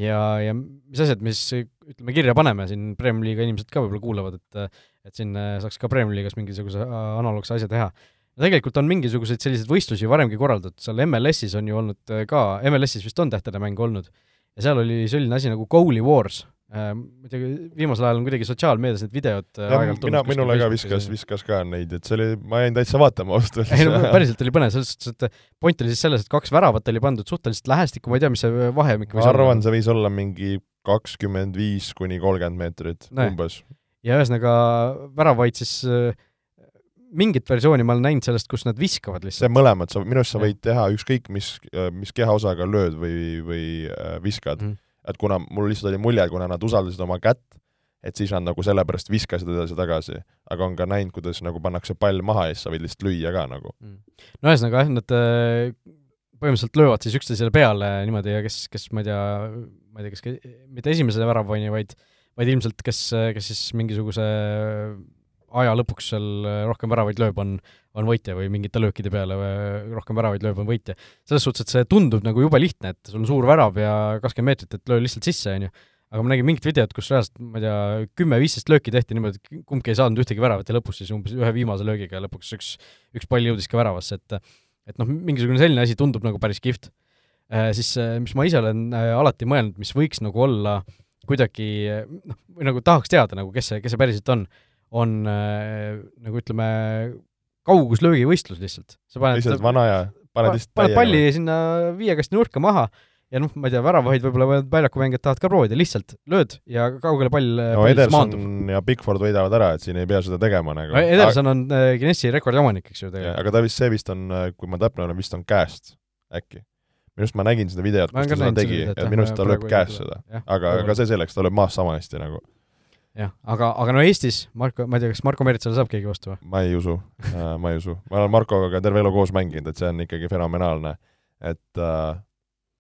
ja, ja mis asjad, mis ütleme, kirja paneme, siin Premiumi liiga inimesed ka võib-olla kuulavad, et et siin eh, saaks ka Premiumi liigas mingisuguse analoogse asja teha. ja tegelikult on mingisuguseid selliseid võistlusi varemgi korraldatud, seal MLS-is on ju olnud ka, MLS-is vist on tähtede mäng olnud ja seal oli selline asi nagu Goalie Wars äh,. ma ei tea, viimasel ajal on kuidagi sotsiaalmeedias need videod äh, aeg-ajalt mina, minule ka viskas, viskas ka neid, et see oli, ma jäin täitsa vaatama ausalt öeldes. ei no päriselt oli põnev, selles suhtes, et point oli siis selles, et kaks väravat oli pandud suhteliselt lähestikku, ma ei tea, mis see vahemik ma arvan, see võis olla mingi kakskümmend viis kuni kolmkümmend meetrit nee. umbes. ja ühesõnaga väravaid siis äh, mingit versiooni ma olen näinud sellest, kus nad viskavad lihtsalt. see mõlemad, sa, minu arust sa võid teha ükskõik mis, mis kehaosaga lööd või, või äh, viskad. Mm.. et kuna mul lihtsalt oli mulje, kuna nad usaldasid oma kätt, et siis nad nagu sellepärast viskasid edasi-tagasi. aga on ka näinud, kuidas nagu pannakse pall maha ja siis sa võid lihtsalt lüüa ka nagu. Mm.. no ühesõnaga jah, nad äh, põhimõtteliselt löövad siis üksteisele peale niimoodi ja kes, kes ma ei tea, ma ei tea, kes mitte esimese väravani, vaid vaid ilmselt kes, kes siis mingisuguse aja lõpuks seal äh, rohkem väravaid lööb, on, on võitja või mingite löökide peale rohkem väravaid lööb, on võitja. selles suhtes, et see tundub nagu jube lihtne, et sul on suur värav ja kakskümmend meetrit, et löö lihtsalt sisse, on ju. aga ma nägin mingit videot, kus reaalselt, ma ei tea, kümme-viisteist lööki tehti niimoodi, et kumbki ei saanud ühtegi väravat ja lõpus siis umbes ühe viimase löögiga lõpuks üks, üks pall jõudis ka väravasse, et et noh, mingisugune selline asi tundub nagu päris kihvt äh,. Siis äh, mis ma ise olen äh, alati mõelnud, mis võiks nagu olla kuidagi noh, või nagu tahaks teada nagu, kes see, kes see päriselt on on äh, nagu ütleme, kauguslöögivõistlus lihtsalt. lihtsalt vana ja paned lihtsalt paned palli või? sinna viiekasti nurka maha ja noh, ma ei tea, väravaid võib-olla väljakumängijad tahavad ka proovida, lihtsalt lööd ja kaugele pall no Ederson ja Bigford võidavad ära, et siin ei pea seda tegema nagu. Ederson on äh, Guinessi rekordi omanik, eks ju tegelikult. aga ta vist, see vist on, äh, kui ma täpne olen, vist on käest äkki. minu arust ma nägin seda videot, kus ta seda tegi, et minu arust ta lööb käest seda. aga, aga see selleks, ta lööb maast sama hästi nagu jah, aga, aga no Eestis Marko, ma ei tea, kas Marko Meritsale saab keegi vastu või? ma ei usu äh, ma ei usu. ma olen Markoga ka terve elu koos mänginud, et see on ikkagi fenomenaalne. et äh,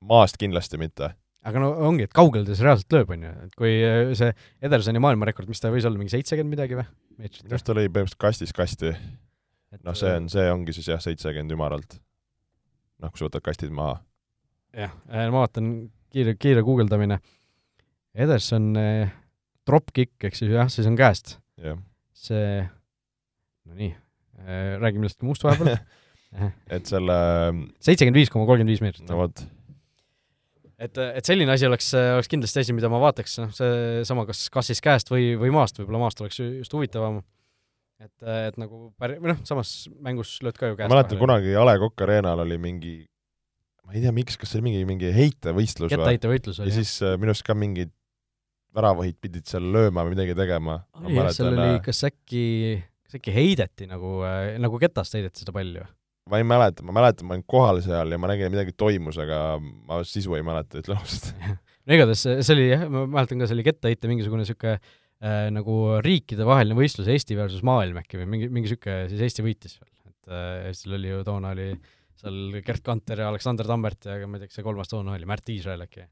maast kindlasti mitte. aga no ongi, et kaugel ta siis reaalselt lööb, on ju, et kui äh, see Edersoni maailmarekord, mis ta võis olla, mingi seitsekümmend midagi või? minu arust ta lõi põhimõtteliselt kastist kasti. noh, see on, see ongi siis jah, seitsekümmend ümaralt. noh, kui sa võtad kastid maha. jah, ma vaatan, kiire, kiire guugeldamine. Ederson eh, drop-kick, ehk siis jah, siis on käest. see, no nii, räägi millestki muust vahepeal et selle seitsekümmend viis koma kolmkümmend viis meetrit. no vot. et, et selline asi oleks, oleks kindlasti asi, mida ma vaataks, noh, seesama, kas, kas siis käest või, või maast, võib-olla maast oleks just huvitavam. et, et nagu päri-, või noh, samas mängus lööd ka ju käest. ma mäletan kunagi A Le Coq Arena'l oli mingi ma ei tea, miks, kas see oli mingi, mingi heitevõistlus või? kettaheitevõitlus oli. ja siis äh, minu arust ka mingid väravahid pidid seal lööma või midagi tegema. jah, seal oli, äh, kas äkki, kas äkki heideti nagu äh,, nagu ketast heideti seda palli või? ma ei mäleta, ma mäletan, ma olin kohal seal ja ma nägin, midagi toimus, aga ma sisu ei mäleta, ütlen ausalt. no igatahes see oli jah, ma mäletan ka, see oli kettaheite mingisugune niisugune äh, nagu riikidevaheline võistlus Eesti versus maailm äkki või mingi, mingi niisugune, siis Eesti võitis veel. et äh, Eestil oli ju toona oli seal Gerd Kanter ja Aleksander Tammert ja ma ei tea, kes see kolmas toona oli, Märt Iisrael äkki.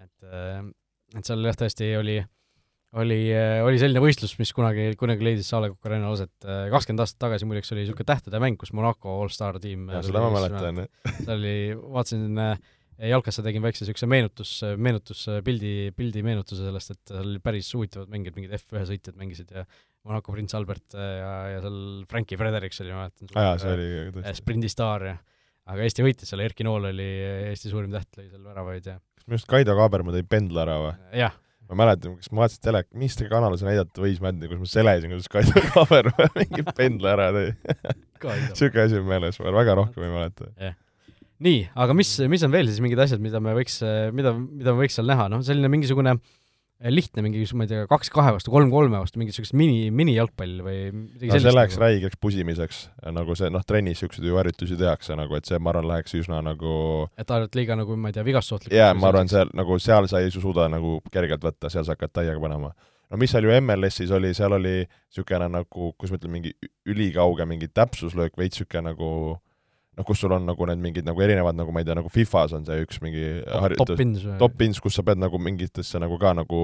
et äh,, et seal jah, tõesti oli äh, oli, äh, oli selline võistlus, mis kunagi, kunagi leidis A Le Coq Arena'l aset, äh, kakskümmend aastat tagasi muideks oli niisugune tähtede mäng, kus Monaco allstar tiim ja seda ma mäletan, jah. seal oli, vaatasin jalkasse tegin väikse niisuguse meenutus, meenutuspildi, pildi meenutuse sellest, et seal oli päris huvitavad mängijad, mingid F1 sõitjad mängisid ja Monaco prints Albert ja, ja seal Frankie Fredericks oli, ma mäletan. aa jaa, see oli tõesti. sprindistaar ja aga Eesti võitis seal, Erki Nool oli Eesti suurim täht, lõi seal väravaid ja kas minu arust Kaido Kaaberma tõi pendla ära või? ma mäletan, kas ma vaatasin telek-, mis te kanal see näidati, Võis Mändi, kus ma selesin, kuidas Kaido Kaaber mingi pendla ära tõi. Niisugune asi on meeles, ma väga rohkem ei mäleta. Yeah.. nii, aga mis, mis on veel siis mingid asjad, mida me võiks, mida, mida me võiks seal näha, noh, selline mingisugune äh, lihtne mingi, ma ei tea, kaks kahe vastu, kolm kolme vastu, mingi niisugust mini, minijalgpall või midagi no, sellist? see läheks nagu. räigeks pusimiseks, nagu see, noh, trennis niisuguseid ju harjutusi tehakse nagu, et see, ma arvan, läheks üsna nagu et ainult liiga nagu, ma ei tea, vigastusohtlik? jaa, ma arvan, seal nagu, seal sa ei suuda nagu kergelt võtta, seal sa hakkad täiega panema. no mis seal ju MLS-is oli, seal oli niisugune nagu, kuidas ma ütlen, mingi ülikauge mingi täpsuslöök, veits niisugune nagu noh, kus sul on nagu need mingid nagu erinevad, nagu ma ei tea, nagu Fifas on see üks mingi harjutus, top-ins top kus sa pead nagu mingitesse nagu ka nagu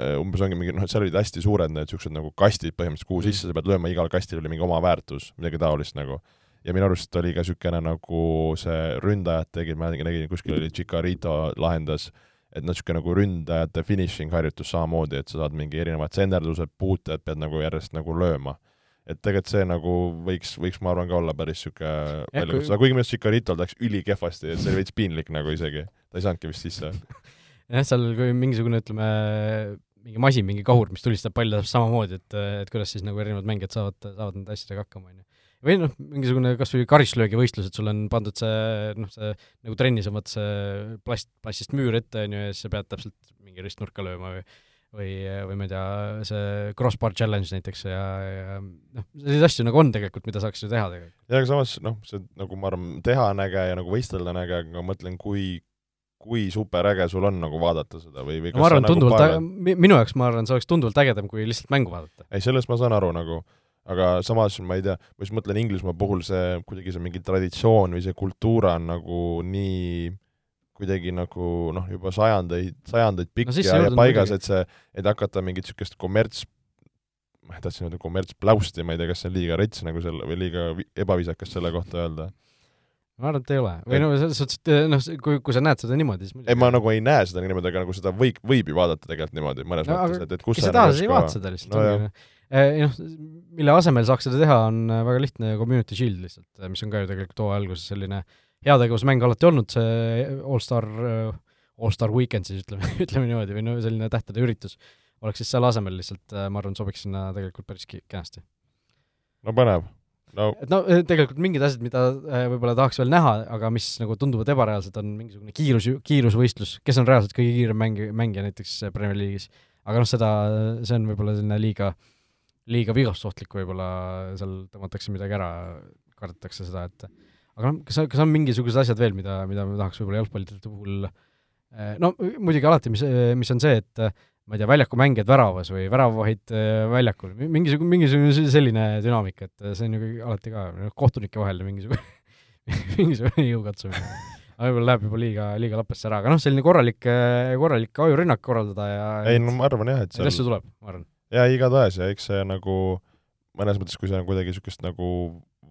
äh, umbes ongi mingi, noh, et seal olid hästi suured need niisugused nagu kastid põhimõtteliselt, kuhu mm. sisse sa pead lööma, igal kastil oli mingi oma väärtus, midagi taolist nagu. ja minu arust oli ka niisugune nagu see ründajad tegid, ma nägin, kuskil oli Chicarito lahendas, et noh, niisugune nagu ründajate finishing harjutus samamoodi, et sa saad mingi erinevad senderdused, puuted, pead nagu järjest nagu lööma et tegelikult see nagu võiks, võiks ma arvan ka olla päris niisugune väljakutse, aga kuigi minu arust Chicaritol läks ülikehvasti, et see oli veits piinlik nagu isegi, ta ei saanudki vist sisse. jah, seal kui mingisugune, ütleme, mingi masin, mingi kahur, mis tulistab palli täpselt samamoodi, et, et kuidas siis nagu erinevad mängijad saavad, saavad nende asjadega hakkama, on ju. või noh, mingisugune kas või karistlöögivõistlus, et sul on pandud see noh, see nagu trennis on vaata see plast, plastist müür ette, on ju, ja siis sa pead täpselt mingi ristnurka lööma või või, või ma ei tea, see crossbar challenge näiteks ja, ja noh, selliseid asju nagu on tegelikult, mida saaks ju teha tegelikult. ja aga samas noh, see nagu ma arvan, teha on äge ja nagu võistelda on äge, aga ma mõtlen, kui kui superäge sul on nagu vaadata seda või, või no, ma arvan, nagu tunduvalt nagu äge, minu jaoks ma arvan, see oleks tunduvalt ägedam, kui lihtsalt mängu vaadata. ei, sellest ma saan aru nagu, aga samas ma ei tea, ma just mõtlen Inglismaa puhul see, kuidagi see mingi traditsioon või see kultuur on nagu nii kuidagi nagu noh, juba sajandeid, sajandeid pikk no, ja, ja paigas, et see, et hakata mingit niisugust kommerts, ma tahtsin öelda kommertspläusti, ma ei tea, kas see on liiga rets nagu selle või liiga ebaviisakas selle kohta öelda ma arvan, et ei ole. või no selles suhtes, et noh, kui, kui sa näed seda niimoodi, siis ei, ma nagu ei näe seda niimoodi, aga nagu seda võib, võib ju vaadata tegelikult niimoodi mõnes no, mõttes, et, et kus kes sa tahad, sa ei vaata seda lihtsalt no,. Eh, noh, mille asemel saaks seda teha, on väga lihtne Community Shield lihtsalt, mis on ka ju tegelikult hooaja alguses selline äh, heategevusmäng alati olnud, see allstar, allstar weekend siis ütleme, ütleme niimoodi, või no selline tähtede üritus, oleks siis selle asemel lihtsalt, äh, ma arvan, sobiks sinna tegelikult päris kenasti. no põnev no.. et no äh, tegelikult mingid asjad, mida äh, võib-olla tahaks veel näha, aga mis nagu tunduvad ebareaalsed, on mingisugune kiirus, kiirusvõistlus, kes on reaalselt kõige kiirem mängi-, mängija näiteks Premier League'is. aga noh, seda, see on võib-olla selline liiga, liiga vigastusohtlik võib-olla, seal tõmmatakse midagi ära, kardetakse seda, et aga noh, kas, kas on mingisugused asjad veel, mida, mida me tahaks võib-olla jalgpallide puhul eh, no muidugi alati, mis, mis on see, et ma ei tea, väljakumängijad väravas või väravavahid väljakul, mingisugune, mingisugune selline dünaamika, et see on ju alati ka noh, kohtunike vahel mingisugune mingisugune jõukatsumine. võib-olla läheb juba liiga, liiga lapesse ära, aga noh, selline korralik, korralik ajurünnak korraldada ja ei no ma arvan jah, et seal asju tuleb, ma arvan. jaa, igatahes ja eks see nagu mõnes mõttes, kui see on kuidagi niisugust nagu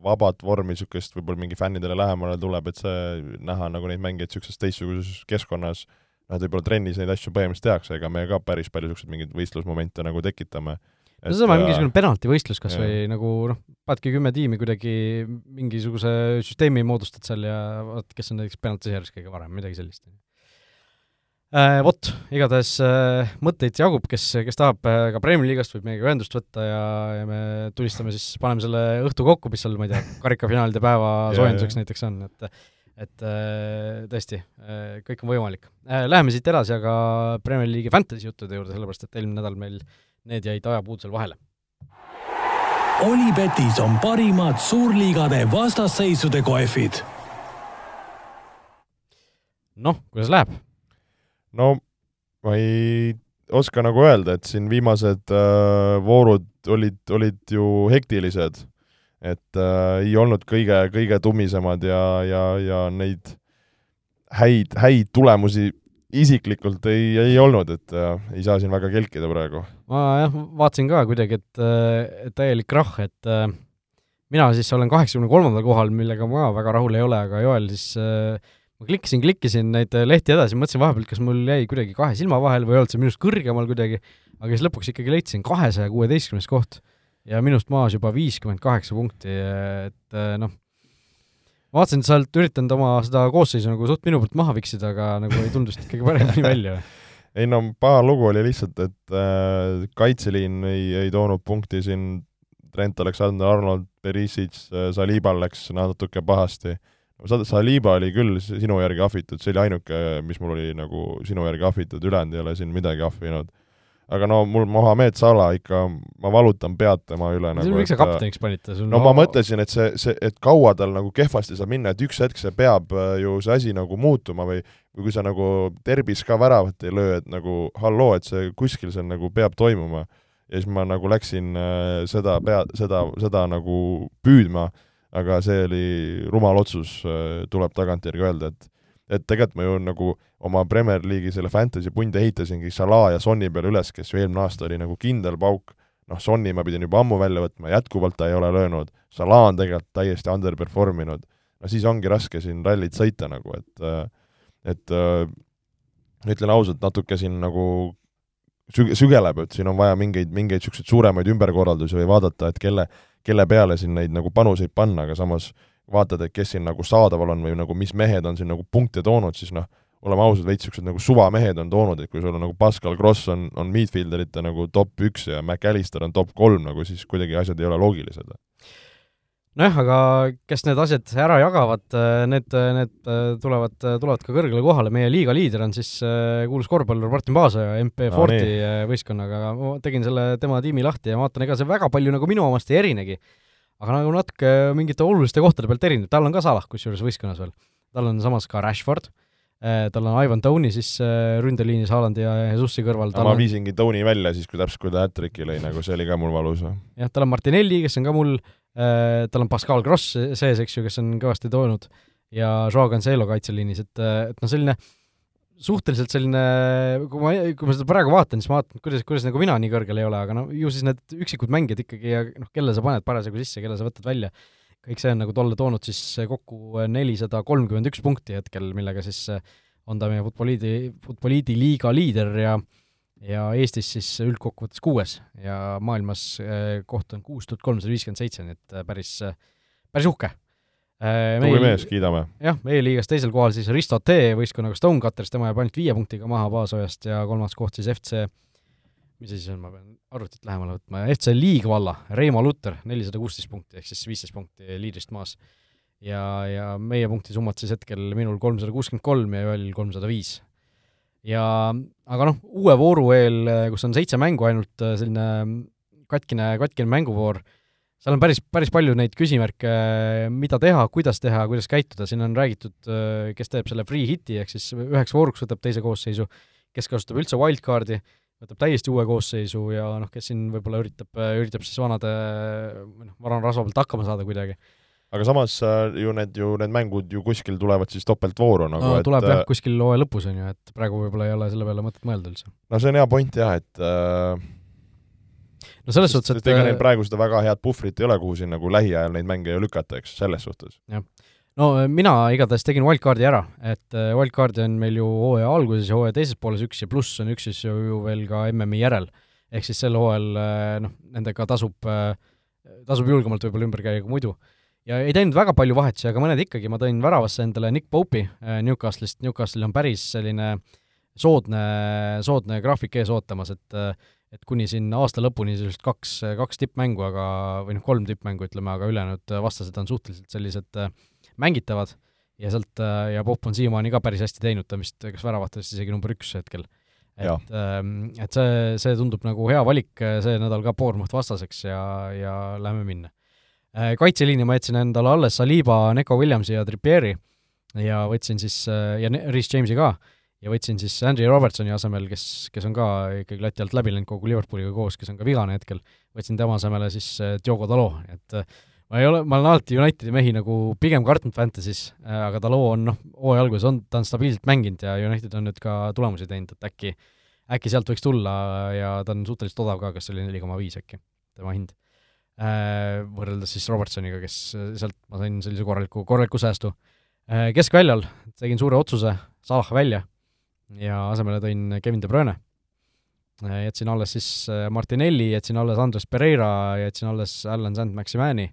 vabat vormi, niisugust võib-olla mingi fännidele lähemale tuleb, et see näha nagu neid mängijaid niisuguses teistsuguses keskkonnas, et võib-olla trennis neid asju põhimõtteliselt tehakse, ega me ka päris palju niisuguseid mingeid võistlusmomente nagu tekitame. no seesama mingisugune penaltivõistlus kas või nagu noh, panedki kümme tiimi kuidagi mingisuguse süsteemi moodustad seal ja vaat, kes on näiteks penaltisjärjest kõige varem, midagi sellist äh,. Vot, igatahes äh, mõtteid jagub, kes, kes tahab äh, ka Premiumi liigast, võib meiega ühendust võtta ja, ja me tulistame siis, paneme selle õhtu kokku, mis seal, ma ei tea, karikafinaalide päeva soojenduseks näiteks on, et et äh, tõesti, äh, kõik on võimalik. Äh, läheme siit edasi aga Premier League'i fantasy juttude juurde, sellepärast et eelmine nädal meil need jäid ajapuudusel vahele. Olipetis on parimad suurliigade vastasseisude kohvid. noh, kuidas läheb? No ma ei oska nagu öelda, et siin viimased äh, voorud olid, olid ju hektilised, et äh, ei olnud kõige, kõige tummisemad ja, ja, ja neid häid, häid tulemusi isiklikult ei, ei olnud, et äh, ei saa siin väga kelkida praegu. ma jah, vaatasin ka kuidagi, et, et täielik krahh, et äh, mina siis olen kaheksakümne kolmandal kohal, millega ma väga rahul ei ole, aga Joel siis äh, ma klikkisin, klikkisin neid lehti edasi, mõtlesin vahepeal, kas mul jäi kuidagi kahe silma vahele või ei olnud see minust kõrgemal kuidagi, aga siis lõpuks ikkagi leidsin kahesaja kuueteistkümnes koht ja minust maas juba viiskümmend kaheksa punkti, et eh, noh, ma vaatasin, et sa oled üritanud oma seda koosseisu nagu suht minu poolt maha viksida, aga nagu ei tulnud vist ikkagi paremini välja. Ei no paha lugu oli lihtsalt, et äh, kaitseliin ei, ei toonud punkti siin, Trent Alexander-Arnold, Perisic, äh, Salibal läks natuke pahasti Saliba oli küll sinu järgi ahvitud, see oli ainuke, mis mul oli nagu sinu järgi ahvitud, ülejäänud ei ole siin midagi ahvinud. aga no mul Mohamed Salah ikka, ma valutan pead tema üle nagu miks sa kapteniks panid ta? no ma mõtlesin, et see, see, et kaua tal nagu kehvasti saab minna, et üks hetk see peab äh, ju see asi nagu muutuma või või kui sa nagu terbis ka väravat ei löö, et nagu halloo, et see kuskil seal nagu peab toimuma. ja siis ma nagu läksin äh, seda pea, seda, seda nagu püüdma aga see oli rumal otsus, äh, tuleb tagantjärgi öelda, et et tegelikult ma ju nagu oma Premier League'i selle fantasy pundi ehitasingi Salah ja Sonni peale üles, kes ju eelmine aasta oli nagu kindel pauk, noh, Sonni ma pidin juba ammu välja võtma, jätkuvalt ta ei ole löönud, Salah on tegelikult täiesti underperform inud, no siis ongi raske siin rallit sõita nagu, et et äh, ütlen ausalt, natuke siin nagu süg-, sügeleb, et siin on vaja mingeid, mingeid niisuguseid suuremaid ümberkorraldusi või vaadata, et kelle, kelle peale siin neid nagu panuseid panna, aga samas vaatad, et kes siin nagu saadaval on või nagu mis mehed on siin nagu punkte toonud, siis noh, oleme ausad, veits niisugused nagu suvamehed on toonud, et kui sul on nagu Pascal Gross on, on midfielderite nagu top üks ja McAllister on top kolm nagu, siis kuidagi asjad ei ole loogilised nojah, aga kes need asjad ära jagavad, need, need tulevad, tulevad ka kõrgele kohale, meie liiga liider on siis äh, kuulus korvpallur Martin Paasoja MP Forti no, äh, võistkonnaga, aga ma tegin selle tema tiimi lahti ja vaatan, ega see väga palju nagu minu omast ei erinegi. aga nagu natuke mingite oluliste kohtade pealt erineb, tal on ka Salah kusjuures võistkonnas veel. tal on samas ka Rashford, äh, tal on Ivan Tony siis ründeliinis Haalandi ja Jesusi kõrval. ma on... viisingi Tony välja siis, kui täpselt, kui ta hat-tricki lõi, nagu see oli ka mul valus. jah, tal on Martinelli, kes on ka mul Äh, tal on Pascal Gross sees, eks ju, kes on kõvasti toonud, ja Joao Cancelo kaitseliinis, et, et noh, selline suhteliselt selline, kui ma, kui ma seda praegu vaatan, siis ma vaatan, kuidas, kuidas nagu mina nii kõrgel ei ole, aga no ju siis need üksikud mängijad ikkagi ja noh, kelle sa paned parasjagu sisse, kelle sa võtad välja, kõik see on nagu tolle toonud siis kokku nelisada kolmkümmend üks punkti hetkel, millega siis on ta meie Futboliidi, Futboliidi liiga liider ja ja Eestis siis üldkokkuvõttes kuues ja maailmas eh, koht on kuus tuhat kolmsada viiskümmend seitse, nii et eh, päris, eh, päris uhke. tubli mees, kiidame. jah, meie liigas teisel kohal siis Risto T võistkonnaga Stonecutters, tema jääb ainult viie punktiga maha Paasojast ja kolmas koht siis FC, mis see siis on, ma pean arvutit lähemale võtma, FC Liigvalla, Reimo Lutter, nelisada kuusteist punkti ehk siis viisteist punkti liidrist maas. ja, ja meie punktisummad siis hetkel minul kolmsada kuuskümmend kolm ja Joelil kolmsada viis. Ja aga noh, uue vooru eel, kus on seitse mängu ainult, äh, selline katkine, katkine mänguvoor, seal on päris, päris palju neid küsimärke, mida teha, kuidas teha, kuidas käituda, siin on räägitud, äh, kes teeb selle free hit'i, ehk siis üheks vooruks võtab teise koosseisu, kes kasutab üldse wildcard'i, võtab täiesti uue koosseisu ja noh, kes siin võib-olla üritab, üritab siis vanade, või noh, vanade rasva pealt hakkama saada kuidagi aga samas äh, ju need, ju need mängud ju kuskil tulevad siis topeltvooru nagu no, et tuleb jah, kuskil hooaja lõpus, on ju, et praegu võib-olla ei ole selle peale mõtet mõelda üldse. no see on hea point jah, et äh, no selles suhtes, et ega neil praegu seda väga head puhvrit ei ole, kuhu siin nagu lähiajal neid mänge ju lükata, eks, selles suhtes. jah. No mina igatahes tegin wildcardi ära, et äh, wildcardi on meil ju hooaja alguses ja hooaja teises pooles üks ja pluss on üks siis ju, veel ka MM-i järel. ehk siis sel hooajal äh, noh, nendega tasub, äh, tasub julgemalt võib-olla ümber käia kui muidu. ja ei teinud väga palju vahetusi, aga mõned ikkagi, ma tõin väravasse endale Nick Pope'i Newcastle'ist, Newcastle'il on päris selline soodne, soodne graafik ees ootamas, et et kuni siin aasta lõpuni sellised kaks, kaks tippmängu, aga, või noh, kolm tippmängu, ütleme, aga ülejäänud vastased on suhteliselt sellised äh, mängitavad ja sealt äh, ja Popp on siiamaani ka päris hästi teinud, ta vist kas väravatest isegi number üks hetkel. et, ähm, et see, see tundub nagu hea valik see nädal ka Bournemouth vastaseks ja, ja lähme minna. Äh, kaitseliini ma jätsin endale alles Saliba, Neko Williamsi ja Trippieri ja võtsin siis, ja Rhys Jamesi ka ja võtsin siis Andrew Robertsoni asemel, kes, kes on ka ikkagi lati alt läbi läinud kogu Liverpooliga koos, kes on ka vigane hetkel, võtsin tema asemele siis äh, Diogo Dalo, et äh, ma ei ole, ma olen alati Unitedi mehi nagu pigem kartnud Fantasy's, äh, aga Dalo on noh, hooaja alguses on, ta on stabiilselt mänginud ja United on nüüd ka tulemusi teinud, et äkki, äkki sealt võiks tulla ja ta on suhteliselt odav ka, kas see oli neli koma viis äkki, tema hind. Võrreldes siis Robertsoniga, kes sealt ma sain sellise korraliku, korraliku säästu. Keskväljal tegin suure otsuse, Salah välja ja asemele tõin Kevin De Bruyne. jätsin alles siis äh, Martinelli, jätsin alles Andres Pereira, jätsin alles Alan Sand-Maximani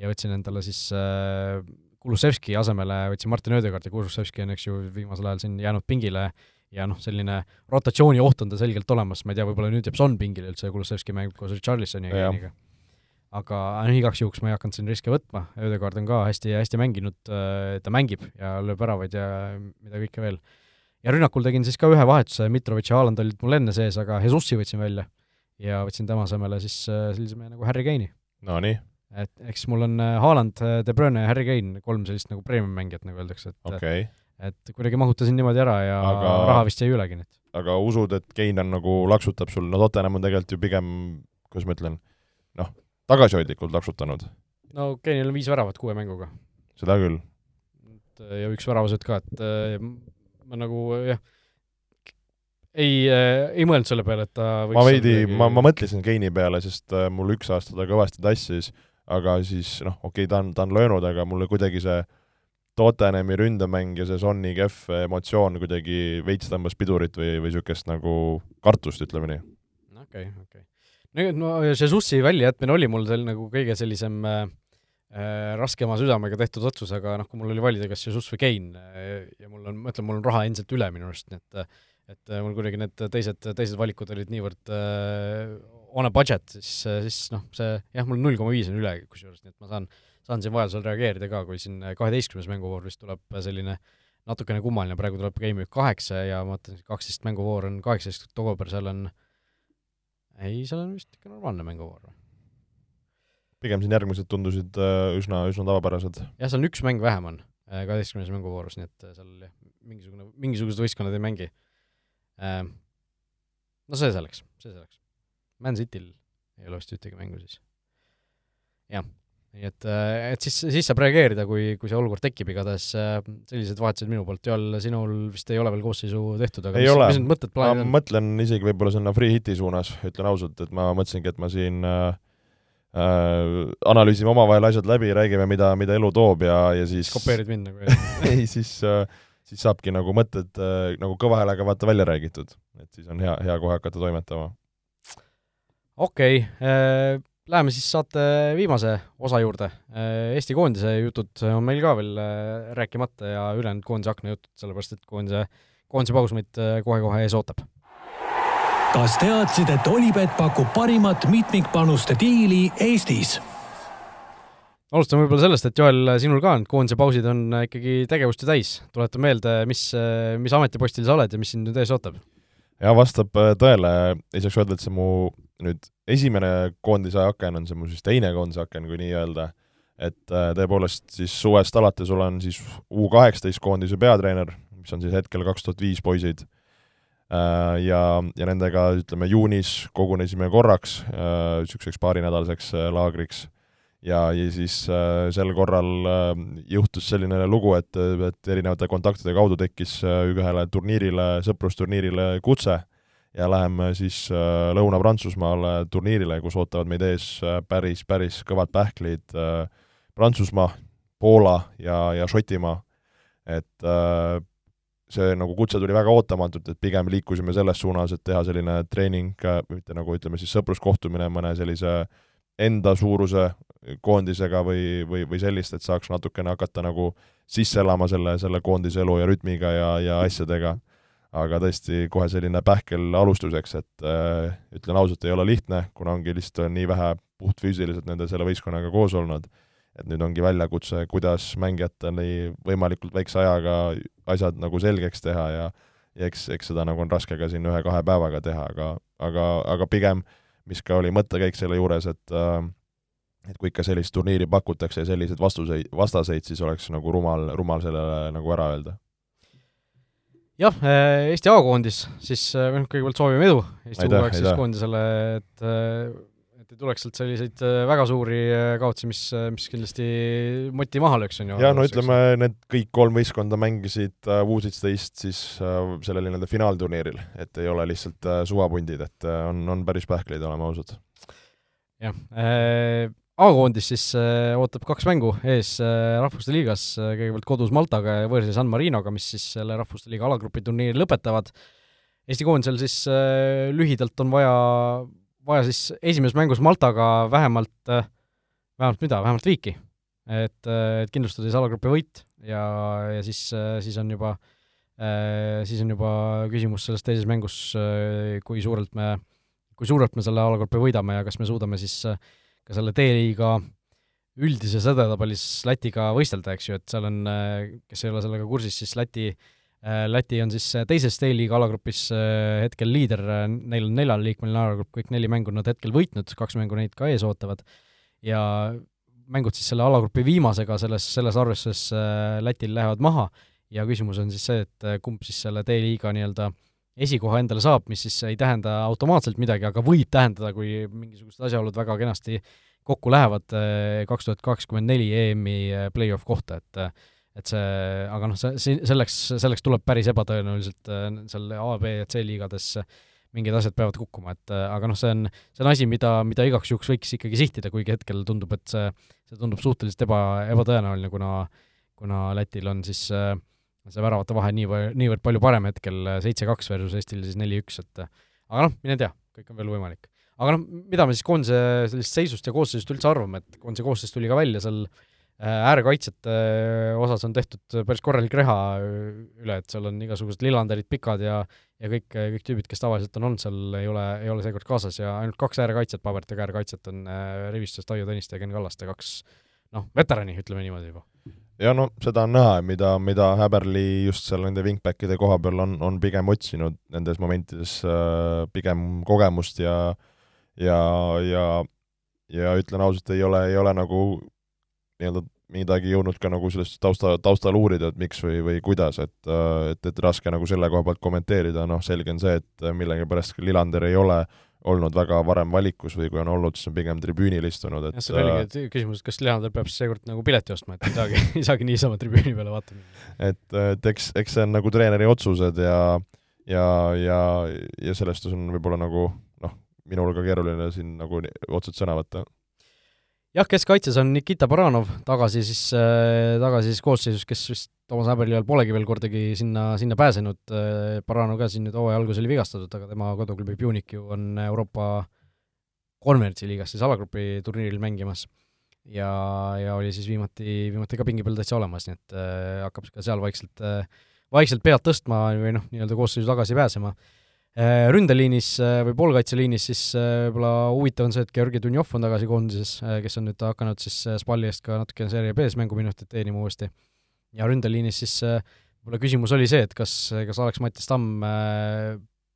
ja võtsin endale siis äh, Kulusevski asemele, võtsin Martin Ödegaardi, Kulusevski on eks ju viimasel ajal siin jäänud pingile. Ja noh, selline rotatsiooni oht on ta selgelt olemas, ma ei tea, võib-olla nüüd jääb Son pingile üldse ja Kulusevski mängib koos Richarlisoni ja Keeniga. aga noh, igaks juhuks ma ei hakanud siin riske võtma, Ödegaard on ka hästi, hästi mänginud, äh, ta mängib ja lööb väravaid ja mida kõike veel. Ja rünnakul tegin siis ka ühe vahetuse, Mitrovic ja Haaland olid mul enne sees, aga Jesusi võtsin välja. Ja võtsin tema asemele siis äh, sellise mehe nagu Harry Kane'i. Nonii. Et eks mul on äh, Haaland, äh, De Bruyne ja Harry Kane, kolm sellist nagu premium-mängijat, nagu öeldakse, et okay. et kuidagi mahutasin niimoodi ära ja aga, raha vist jäi ülegi nüüd. aga usud, et Kane on nagu laksutab sul, no Tottenham on tegelikult ju pigem, kuidas ma ütlen, noh, tagasihoidlikult laksutanud? no Kane'il on viis väravat kuue mänguga. seda küll. ja üks väravasõit ka, et ma nagu jah, ei äh,, ei mõelnud selle peale, et ta ma veidi ma, ma mõtlesin Keini peale, sest äh, mul üks aasta ta kõvasti tassis, aga siis noh, okei okay,, ta on, ta on löönud, aga mulle kuidagi see Tottenhami ründemäng ja see Sonni kehv emotsioon kuidagi veits tõmbas pidurit või, või niisugust nagu kartust, ütleme nii. okei okay,, okei okay.. no, no Jesusi väljajätmine oli mul seal nagu kõige sellisem äh, Äh, raskema südamega tehtud otsus, aga noh, kui mul oli valida, kas Jesus või Kane äh, ja mul on, ma ütlen, mul on raha endiselt üle minu arust, nii et et mul kuidagi need teised, teised valikud olid niivõrd äh, on a budget, siis, siis noh, see jah, mul null koma viis on üle kusjuures, nii et ma saan, saan siin vajadusel reageerida ka, kui siin kaheteistkümnes mänguvoor vist tuleb selline natukene kummaline, praegu tuleb Game Week kaheksa ja ma mõtlen, kaksteist mänguvoor on kaheksateist oktoober, seal on ei, seal on vist ikka normaalne mänguvoor või? pigem siin järgmised tundusid äh, üsna, üsna tavapärased. jah, seal on üks mäng vähem on äh, kaheteistkümnes mänguvoorus, nii et äh, seal jah, mingisugune, mingisugused võistkonnad ei mängi. No see selleks, see selleks. Man Cityl ei ole vist ühtegi mängu siis. jah, nii et, et siis, siis saab reageerida, kui, kui see olukord tekib, igatahes sellised vahetused minu poolt, Joel, sinul vist ei ole veel koosseisu tehtud, aga ei mis, mis need mõtted, plaanid on? mõtlen isegi võib-olla sinna free hit'i suunas, ütlen ausalt, et ma mõtlesingi, et ma siin äh, äh, analüüsime omavahel asjad läbi, räägime, mida, mida elu toob ja, ja siis kopeerid mind nagu ei, siis äh, siis saabki nagu mõtted äh, nagu kõva häälega vaata välja räägitud, et siis on hea, hea kohe hakata toimetama. Okei okay, äh,, läheme siis saate viimase osa juurde äh,. Eesti koondise jutud on meil ka veel äh, rääkimata ja ülejäänud koondise akna jutud, sellepärast et koondise, koondise paus meid kohe-kohe ees ootab kas teadsid, et Olipet pakub parimat mitmikpanuste diili Eestis? alustame võib-olla sellest, et Joel, sinul ka need koondise pausid on ikkagi tegevust ju täis. tuleta meelde, mis, mis ametipostil sa oled ja mis sind nüüd ees ootab? jaa, vastab tõele, ei saaks öelda, et see mu nüüd esimene koondise aken on see mu siis teine koondise aken, kui nii öelda, et äh, tõepoolest siis suvest alates olen siis U kaheksateist koondise peatreener, mis on siis hetkel kaks tuhat viis poisid. Ja, ja nendega ütleme juunis kogunesime korraks niisuguseks paarinädalaseks laagriks. Ja, ja siis äh, sel korral äh, juhtus selline lugu, et, et erinevate kontaktide kaudu tekkis äh, ühele turniirile, sõprusturniirile kutse ja läheme siis äh, Lõuna-Prantsusmaale turniirile, kus ootavad meid ees äh, päris, päris kõvad pähklid äh,, Prantsusmaa, Poola ja, ja Šotimaa. et see nagu kutse tuli väga ootamatult, et pigem liikusime selles suunas, et teha selline treening, mitte nagu ütleme siis sõpruskohtumine mõne sellise enda suuruse koondisega või, või, või sellist, et saaks natukene hakata nagu sisse elama selle, selle koondise elu ja rütmiga ja, ja asjadega. Aga tõesti, kohe selline pähkel alustuseks, et äh, ütlen ausalt, ei ole lihtne, kuna ongi lihtsalt nii vähe puhtfüüsiliselt nende selle võistkonnaga koos olnud, et nüüd ongi väljakutse, kuidas mängijatele võimalikult väikse ajaga asjad nagu selgeks teha ja ja eks, eks seda nagu on raske ka siin ühe-kahe päevaga teha, aga, aga, aga pigem mis ka oli mõttekäik selle juures, et äh, et kui ikka sellist turniiri pakutakse ja selliseid vastuseid, vastaseid, siis oleks nagu rumal, rumal sellele nagu ära öelda. Jah, äh, Eesti A-koondis, siis äh, noh, kõigepealt soovime edu Eesti U-kaheksa siis koondisele, et äh, et ei tuleks sealt selliseid väga suuri kaotusi, mis, mis kindlasti moti maha lööks, on ju. jaa, no ütleme, need kõik kolm võistkonda mängisid Woositsteist siis sellel nii-öelda finaalturniiril, et ei ole lihtsalt suvapundid, et on, on päris pähkleid, oleme ausad. jah A-koondis siis äh, ootab kaks mängu ees äh, Rahvuste Liigas äh,, kõigepealt kodus Maltaga ja võõrsil San Marinoga, mis siis selle Rahvuste Liiga alagrupi turniiri lõpetavad. Eesti koondisel siis lühidalt on vaja, vaja siis esimeses mängus Maltaga vähemalt äh,, vähemalt mida, vähemalt viiki. et, et kindlustada siis alagrupi võit ja, ja siis siis on juba siis on juba küsimus selles teises mängus kui suurelt me, kui suurelt me selle alagrupi võidame ja kas me suudame siis äh, ka selle D-liiga üldises edetabelis Lätiga võistelda, eks ju, et seal on, kes ei ole sellega kursis, siis Läti Läti on siis teises D-liiga alagrupis hetkel liider, neil on neljaliikmeline alagrupp, kõik neli mängu nad hetkel võitnud, kaks mängu neid ka ees ootavad, ja mängud siis selle alagrupi viimasega selles, selles arvestuses Lätil lähevad maha ja küsimus on siis see, et kumb siis selle D-liiga nii-öelda esikoha endale saab, mis siis ei tähenda automaatselt midagi, aga võib tähendada, kui mingisugused asjaolud väga kenasti kokku lähevad eh, kaks tuhat kakskümmend neli EM-i eh, play-off kohta, et eh, et see, aga noh, see, selleks, selleks tuleb päris ebatõenäoliselt seal A, B ja C liigades mingid asjad peavad kukkuma, et aga noh, see on, see on asi, mida, mida igaks juhuks võiks ikkagi sihtida, kuigi hetkel tundub, et see, see tundub suhteliselt eba, ebatõenäoline, kuna kuna Lätil on siis äh, see väravate vahe niivõrd, niivõrd palju parem hetkel, seitse-kaks versus Eestil siis neli-üks, et aga noh, mine tea, kõik on veel võimalik. aga noh, mida me siis koondise sellisest seisust ja koosseisust üldse arvame, et koondise koosseis tuli ka välja, seal äh, äärekaitsjate äh, osas on tehtud päris korralik reha üle, et seal on igasugused lillanderid pikad ja ja kõik, kõik tüübid, kes tavaliselt on olnud seal, ei ole, ei ole seekord kaasas ja ainult kaks äärekaitsjat, paberitega äärekaitsjat on äh, rivistus Taio Tõniste ja Ken Kallaste, kaks noh, veterani, ütleme niimoodi juba ja no seda on näha, mida, mida Häberli just seal nende wingbackide koha peal on, on pigem otsinud nendes momentides äh, pigem kogemust ja ja, ja ja ütlen ausalt, ei ole, ei ole nagu nii-öelda midagi jõudnud ka nagu sellest tausta, taustal uurida, et miks või, või kuidas, et äh, et, et raske nagu selle koha pealt kommenteerida, noh, selge on see, et millegipärast Lillander ei ole äh, olnud väga varem valikus või kui on olnud, siis on pigem tribüünil istunud, et jah, see oligi äh, küsimus, et kas Leander peab siis seekord nagu pileti ostma, et ei saagi, ei saagi niisama tribüüni peale vaatama. et, et eks, eks see on nagu treeneri otsused ja ja, ja, ja sellest on võib-olla nagu noh, minul ka keeruline siin nagu otsest sõna võtta jah, keskkaitses on Nikita Baranov tagasi siis äh,, tagasi siis koosseisus, kes vist Toomas Häberli ajal polegi veel kordagi sinna, sinna pääsenud äh,, Baranov ka siin nüüd hooaja alguses oli vigastatud, aga tema koduklubi Pjunik ju on Euroopa konverentsi liigas siis alagrupi turniiril mängimas. ja, ja oli siis viimati, viimati ka pingi peal täitsa olemas, nii et äh, hakkab ka seal vaikselt äh,, vaikselt pead tõstma või noh, nii-öelda koosseisu tagasi pääsema Äh, ründeliinis äh, või poolkaitseliinis siis äh, võib-olla huvitav on see, et Georgi Dunjov on tagasi koondises, kes on nüüd hakanud siis Spalli eest ka natukene Serie B-s mänguminutit teenima uuesti. ja ründeliinis siis võib-olla küsimus oli see, et kas, kas Alex-Mattias Tamm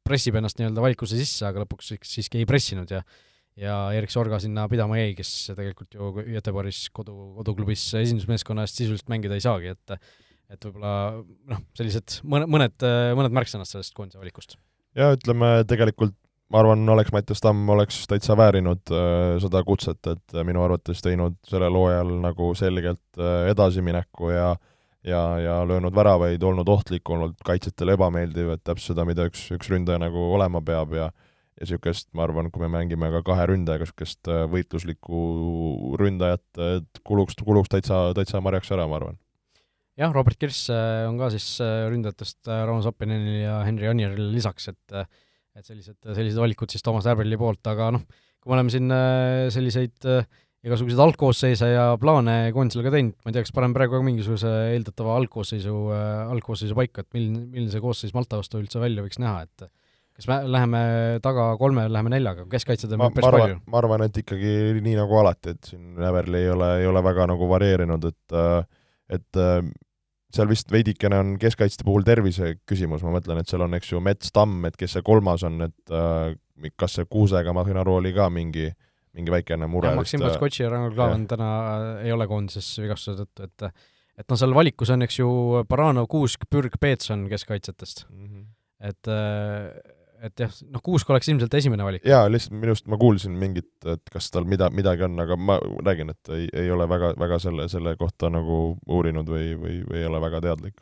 pressib ennast nii-öelda valikusse sisse, aga lõpuks siiski ei pressinud ja ja Erik Sorga sinna pidama jäi, kes tegelikult ju Göteborgis kodu, koduklubis esindusmeeskonna eest sisuliselt mängida ei saagi, et et võib-olla noh, sellised mõne, mõned, mõned märksõnad sellest koondise valikust ja ütleme, tegelikult ma arvan, oleks Mattias Tamm, oleks täitsa väärinud äh, seda kutset, et minu arvates teinud sellel hooajal nagu selgelt äh, edasimineku ja ja, ja löönud väravaid, olnud ohtlik, olnud kaitsjatele ebameeldiv, et täpselt seda, mida üks, üks ründaja nagu olema peab ja ja niisugust, ma arvan, kui me mängime ka kahe ründajaga, niisugust äh, võitluslikku ründajat, et kuluks, kuluks täitsa, täitsa marjaks ära, ma arvan. Jah, Robert Kirss on ka siis ründajatest Rauno Soppinenile ja Henri Anierile lisaks, et et sellised, sellised valikud siis Toomas Tärbeli poolt, aga noh, kui me oleme siin äh, selliseid äh, igasuguseid algkoosseise ja plaane koondisele ka teinud, ma ei tea, kas paneme praegu ka mingisuguse eeldatava algkoosseisu, äh, algkoosseisu paika, et milline, milline see koosseis Malta vastu üldse välja võiks näha, et kas me läheme taga kolme, läheme neljaga, keskkaitsjad on päris arvan, palju? ma arvan, et ikkagi nii nagu alati, et siin Everli ei ole, ei ole väga nagu varieerinud, et et seal vist veidikene on keskkaitste puhul tervise küsimus, ma mõtlen, et seal on, eks ju, Mets, Tamm, et kes see kolmas on, et äh, kas see Kuusega, ma saan aru, oli ka mingi, mingi väikene mure. Maksim Potskotši ja Ragnar Klavan täna ei ole koondises vigastuse tõttu, et et noh, seal valikus on, eks ju, Baranov, Kuusk, Pürg, Peetson keskkaitsjatest mm. -hmm. et äh, et jah, noh, Kuusk oleks ilmselt esimene valik. jaa, lihtsalt minu arust ma kuulsin mingit, et kas tal mida, midagi on, aga ma räägin, et ei, ei ole väga, väga selle, selle kohta nagu uurinud või, või, või ei ole väga teadlik.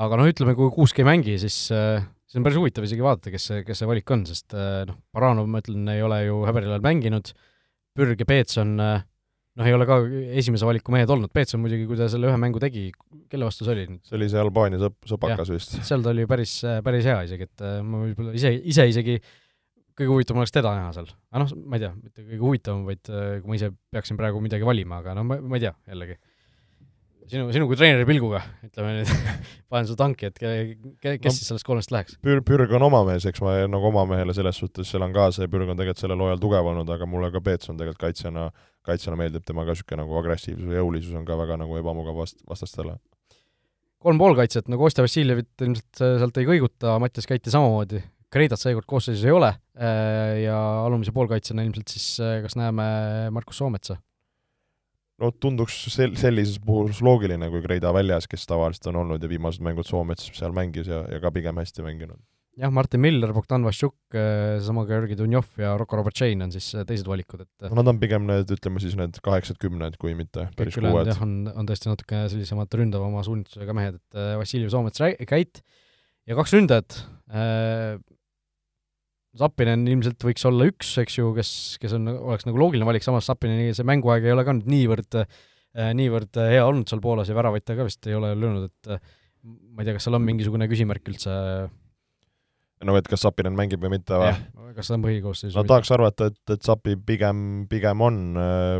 aga noh, ütleme, kui Kuusk ei mängi, siis äh, siis on päris huvitav isegi vaadata, kes see, kes see valik on, sest äh, noh, Baranov, ma ütlen, ei ole ju Häberilal mänginud, Pürg ja Peetson äh, noh, ei ole ka esimese valiku mehed olnud, Peetson muidugi, kui ta selle ühe mängu tegi, kelle vastu see oli? see oli see Albaania sõp-, sõpakas vist. seal ta oli päris, päris hea isegi, et äh, ma võib-olla ise, ise isegi kõige huvitavam oleks teda näha seal. aga noh, ma ei tea, mitte kõige huvitavam, vaid äh, kui ma ise peaksin praegu midagi valima, aga no ma, ma ei tea, jällegi sinu, sinu kui treeneri pilguga, ütleme nüüd panen su tanki, et ke, ke, kes no, siis sellest kolmest läheks? Pür-, Pürg on oma mees, eks ma nagu oma mehele selles suhtes elan kaasa ja Pürg on tegelikult sellel hooajal tugev olnud, aga mulle ka Peets on tegelikult kaitsjana, kaitsjana meeldib tema ka niisugune nagu agressiivsus ja jõulisus on ka väga nagu ebamugav vast-, vastastele. kolm poolkaitset, no Kostja Vassiljevit ilmselt sealt ei kõiguta, Mattias Käiti samamoodi, Kreidat seekord koosseisus ei ole äh, ja alumise poolkaitsjana ilmselt siis äh, kas näeme Markus Soometsa? No tunduks sel-, sellises puhul loogiline, kui Kreida väljas, kes tavaliselt on olnud ja viimased mängud Soomets seal mängis ja, ja ka pigem hästi mänginud. jah, Martin Miller, Bogdan Vašjuk, seesama Georgi Dunjov ja Rocco Robertšein on siis äh, teised valikud, et no nad on pigem need, ütleme siis need kaheksad-kümned, kui mitte päris kuued. jah, on, on tõesti natuke sellisemad ründavama suunitlusega mehed, et Vassiljev, Soomets, Käit ja kaks ründajat Zappinen ilmselt võiks olla üks, eks ju, kes, kes on, oleks nagu loogiline valik, samas Zappineni see mänguaeg ei ole ka nüüd niivõrd äh,, niivõrd hea olnud seal Poolas ja väravaid ta ka vist ei ole löönud, et äh, ma ei tea, kas seal on mingisugune küsimärk üldse no et kas Zappinen mängib või mitte või? kas ta on põhikoosseisus no tahaks arvata, et, et Zappi pigem, pigem on äh,,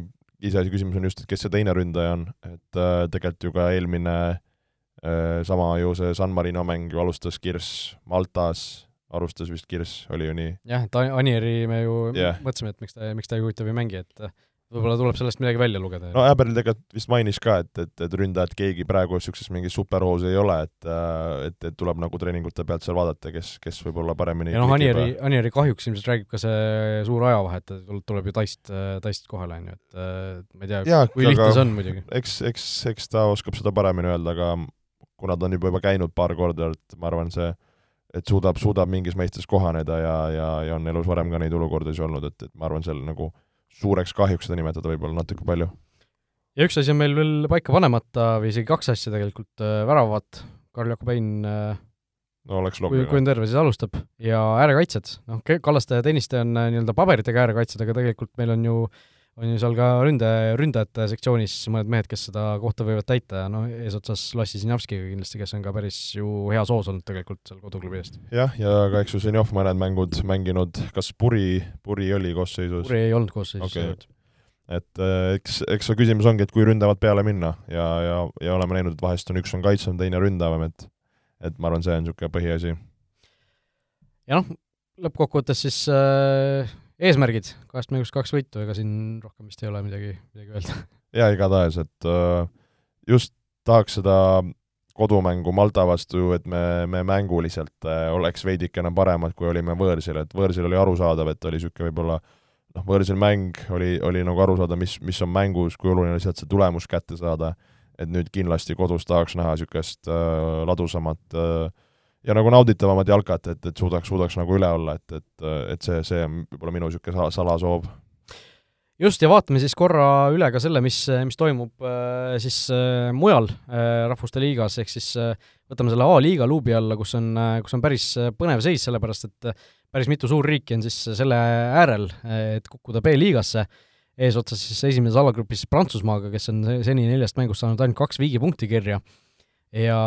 iseasi küsimus on just, et kes see teine ründaja on, et äh, tegelikult ju ka eelmine äh, sama ju see San Marino mäng ju alustas Kirss Maltas alustas vist Kirss, oli ju nii? jah, et Anieri me ju yeah. mõtlesime, et miks ta, miks ta ei huvitav ei mängi, et äh, võib-olla tuleb sellest midagi välja lugeda. no Äberl tegelikult vist mainis ka, et, et, et ründajat keegi praegu niisuguses mingis superhoos ei ole, et äh, et, et tuleb nagu treeningute pealt seal vaadata, kes, kes võib-olla paremini ja noh, Anieri, Anieri kahjuks ilmselt räägib ka see suur ajavahe, et tuleb ju Taist, Taist kohale, on ju, et ma ei tea, kui lihtne see on muidugi. eks, eks, eks ta oskab seda paremini öelda, aga kuna ta on juba, juba käinud paar korda, et ma arvan, see et suudab, suudab mingis mõistes kohaneda ja, ja, ja on elus varem ka neid olukordasid olnud, et, et ma arvan, seal nagu suureks kahjuks seda nimetada võib-olla natuke palju. ja üks asi on meil veel paika panemata või isegi kaks asja tegelikult, äh, väravad, Karl Jakobein äh, no oleks loogiline. kui on terve, siis alustab, ja äärekaitsjad, noh, Kallaste ja Tõniste on äh, nii-öelda paberitega äärekaitsjad, aga tegelikult meil on ju äh, on ju seal ka ründe, ründajate sektsioonis mõned mehed, kes seda kohta võivad täita ja noh, eesotsas Lassi Sinjavskiga kindlasti, kes on ka päris ju heas hoos olnud tegelikult seal koduklubi eest. jah, ja ka eks ju Sinjov mõned mängud mänginud, kas Puri, Puri oli koosseisus? Puri ei olnud koosseisus okay. et äh, eks, eks see küsimus ongi, et kui ründavalt peale minna ja, ja, ja oleme näinud, et vahest on üks on kaitsvam, teine ründavam, et et ma arvan, see on niisugune põhiasi. ja noh, lõppkokkuvõttes siis äh, eesmärgid, kahest mängust kaks võitu, ega siin rohkem vist ei ole midagi, midagi öelda. jaa, igatahes, et äh, just tahaks seda kodumängu Malta vastu, et me, me mänguliselt äh, oleks veidikene paremad, kui olime võõrsil, et võõrsil oli arusaadav, et oli niisugune võib-olla noh, võõrsil mäng oli, oli nagu aru saada, mis, mis on mängus, kui oluline oli sealt see tulemus kätte saada, et nüüd kindlasti kodus tahaks näha niisugust äh, ladusamat äh, ja nagu nauditavamat jalkat, et, et suudaks, suudaks nagu üle olla, et, et, et see, see on võib-olla minu niisugune sa-, salasoov. just, ja vaatame siis korra üle ka selle, mis, mis toimub äh, siis äh, mujal äh, Rahvuste Liigas, ehk siis äh, võtame selle A-liiga luubi alla, kus on, äh, kus on päris äh, põnev seis, sellepärast et päris mitu suurriiki on siis selle äärel, et kukkuda B-liigasse, eesotsas siis esimeses alagrupis Prantsusmaaga, kes on seni neljast mängust saanud ainult kaks viigipunkti kirja ja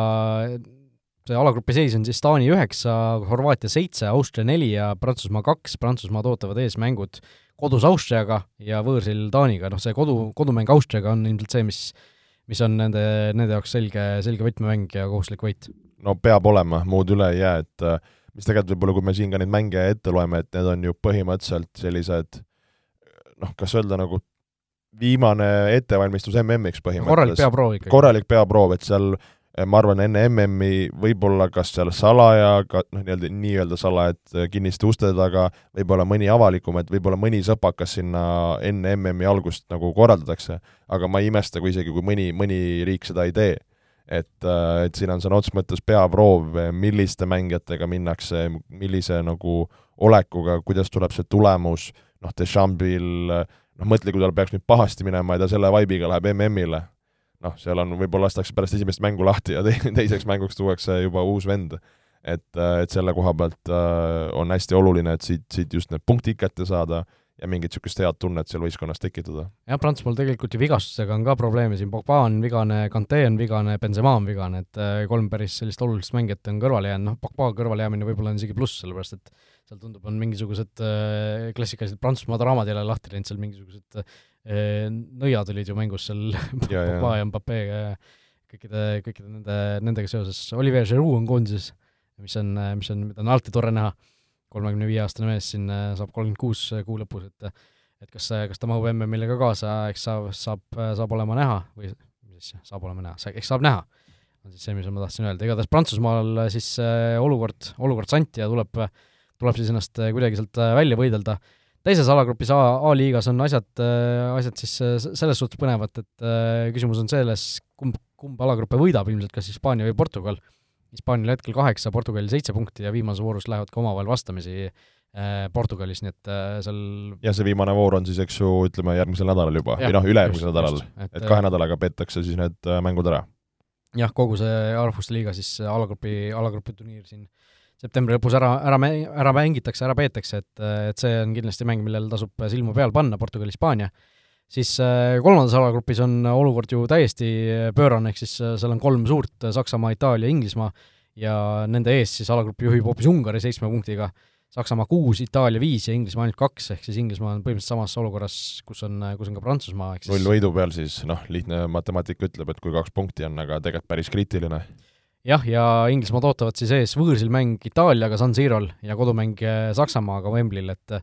see alagrupi seis on siis Taani üheksa, Horvaatia seitse, Austria neli ja Prantsusmaa kaks, Prantsusmaad ootavad ees mängud kodus Austriaga ja võõrsil Taaniga, noh see kodu, kodumäng Austriaga on ilmselt see, mis mis on nende, nende jaoks selge, selge võtmemäng ja kohustuslik võit. no peab olema, muud üle ei jää, et äh, mis tegelikult võib-olla, kui me siin ka neid mänge ette loeme, et need on ju põhimõtteliselt sellised noh, kas öelda nagu viimane ettevalmistus MM-iks põhimõtteliselt. korralik peaproov ikkagi. korralik peaproov, et seal ma arvan, enne MM-i võib-olla kas seal salaja, ka noh, nii-öelda, nii-öelda salaja, et eh, kinniste uste taga, võib-olla mõni avalikum, et võib-olla mõni sõpakas sinna enne MM-i algust nagu korraldatakse, aga ma ei imesta, kui isegi, kui mõni, mõni riik seda ei tee. et, eh, et siin on sõna otseses mõttes peaproov, milliste mängijatega minnakse, millise nagu olekuga, kuidas tuleb see tulemus, noh, Deschambil noh, mõtle, kui tal peaks nüüd pahasti minema ja ta selle vibe'iga läheb MM-ile noh, seal on, võib-olla lastakse pärast esimest mängu lahti ja te teiseks mänguks tuuakse juba uus vend. et, äh, et selle koha pealt äh, on hästi oluline, et siit, siit just need punktid kätte saada ja mingit niisugust head tunnet seal võistkonnas tekitada. jah, Prantsusmaal tegelikult ju vigastustega on ka probleeme, siin Pogba on vigane, Kante on vigane, Benzema on vigane, et äh, kolm päris sellist olulist mängijat on kõrvale jäänud, noh, Pogba kõrvalejäämine võib-olla on isegi pluss, sellepärast et seal tundub, on mingisugused äh, klassikalised Prantsusmaa draamad jälle lahti läinud, seal mingisugused nõiad olid ju mängus seal Pogba ja Mbappe kõikide, kõikide nende, nendega seoses, Olivier Giroud on koondises, mis on, mis on, mida on alati tore näha, kolmekümne viie aastane mees siin saab kolmkümmend kuus kuu lõpus, et et kas, kas ta mahub MM-ile ka kaasa, eks saab, saab, saab olema näha või mis siis, saab olema näha, eks saab näha, on siis see, mis ma tahtsin öelda, igatahes Prantsusmaal siis olukord, olukord santi ja tuleb, tuleb siis ennast kuidagi sealt välja võidelda teises alagrupis A, A-liigas on asjad, äh, asjad siis äh, selles suhtes põnevad, et äh, küsimus on selles, kumb, kumb alagruppe võidab ilmselt, kas Hispaania või Portugal. Hispaanial hetkel kaheksa, Portugalil seitse punkti ja viimases voorus lähevad ka omavahel vastamisi Portugalis, nii et seal ja see viimane voor on siis, eks ju, ütleme järgmisel nädalal juba, või noh, ülejärgmisel nädalal, et, et kahe nädalaga peetakse siis need mängud ära. jah, kogu see Rahvuste Liiga siis alagrupi, alagrupi turniir siin äh, septembri lõpus ära, ära, ära mängitakse, ära peetakse, et, et see on kindlasti mäng, millel tasub silma peal panna, Portugal-Hispaania. siis äh, kolmandas alagrupis on olukord ju täiesti pöörane, ehk siis äh, seal on kolm suurt, Saksamaa, Itaalia, Inglismaa, ja nende ees siis alagrupi juhib hoopis Ungari seitsme punktiga, Saksamaa kuus, Itaalia viis ja Inglismaa ainult kaks, ehk siis Inglismaa on põhimõtteliselt samas olukorras, kus on, kus on ka Prantsusmaa, ehk siis null võidu peal siis, noh, lihtne matemaatika ütleb, et kui kaks punkti on, aga tegelikult päris kriitiline jah, ja Inglismaad ootavad siis ees võõrsil mäng Itaaliaga San Sirol ja kodumäng eh, Saksamaaga Wembley'l, et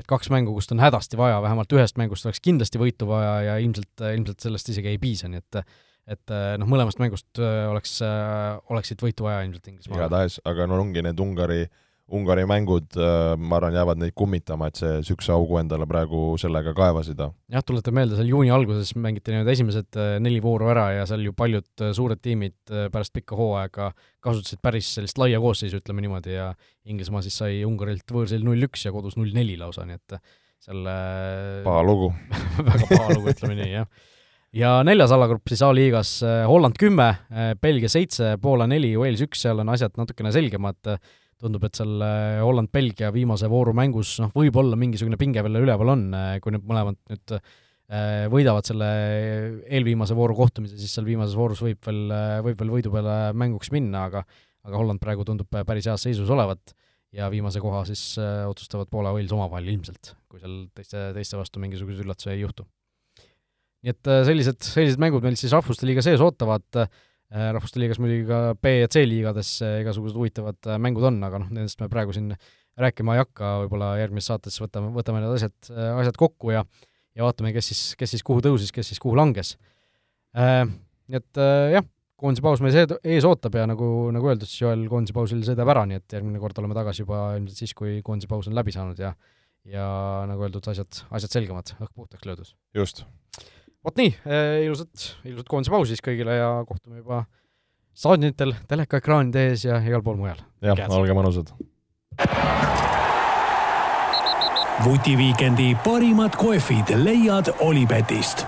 et kaks mängu, kust on hädasti vaja, vähemalt ühest mängust oleks kindlasti võitu vaja ja ilmselt, ilmselt sellest isegi ei piisa, nii et et noh, mõlemast mängust eh, oleks, oleksid võitu vaja ilmselt Inglismaal. igatahes, aga no ongi need Ungari äh, Ungari mängud, äh, ma arvan, jäävad neid kummitama, et see niisuguse augu endale praegu sellega kaevasid. jah, tuletan meelde, seal juuni alguses mängiti need esimesed äh, neli vooru ära ja seal ju paljud äh, suured tiimid pärast pikka hooaega kasutasid päris sellist laia koosseisu, ütleme niimoodi, ja Inglismaa siis sai Ungarilt võõrsil null-üks ja kodus null-neli lausa, nii et selle paha lugu. Väga paha lugu, ütleme nii, jah. Ja neljas alagrupp siis A-liigas Holland kümme, Belgia seitse, Poola neli, Wales üks, seal on asjad natukene selgemad, tundub, et seal äh, Holland-Belgia viimase vooru mängus noh, võib-olla mingisugune pinge veel üleval on, äh, kui need mõlemad nüüd äh, võidavad selle eelviimase vooru kohtumise, siis seal viimases voorus võib veel, võib veel võidu peale mänguks minna, aga aga Holland praegu tundub päris heas seisus olevat ja viimase koha siis otsustavad Poola Wales omavahel ilmselt, kui seal teiste, teiste vastu mingisuguseid üllatusi ei juhtu. nii et sellised, sellised mängud meil siis Rahvuste Liiga sees ootavad Äh, rahvuste liigas muidugi ka B ja C liigades igasugused huvitavad äh, mängud on, aga noh, nendest me praegu siin rääkima ei hakka, võib-olla järgmises saates võtame, võtame need asjad, äh, asjad kokku ja ja vaatame, kes siis, kes siis kuhu tõusis, kes siis kuhu langes. Nii et jah, koondise paus meis ees ootab ja nagu, nagu öeldud, siis Joel koondise pausil sõidab ära, nii et järgmine kord oleme tagasi juba ilmselt siis, kui koondise paus on läbi saanud ja ja nagu öeldud, asjad, asjad selgemad, õhk puhtaks löödud. just vot nii, eh, ilusat, ilusat koondise pausi siis kõigile ja kohtume juba staadionitel, telekaekraanide ees ja igal pool mujal. jah, olge mõnusad. vutiviikendi parimad kohvid leiad Olipetist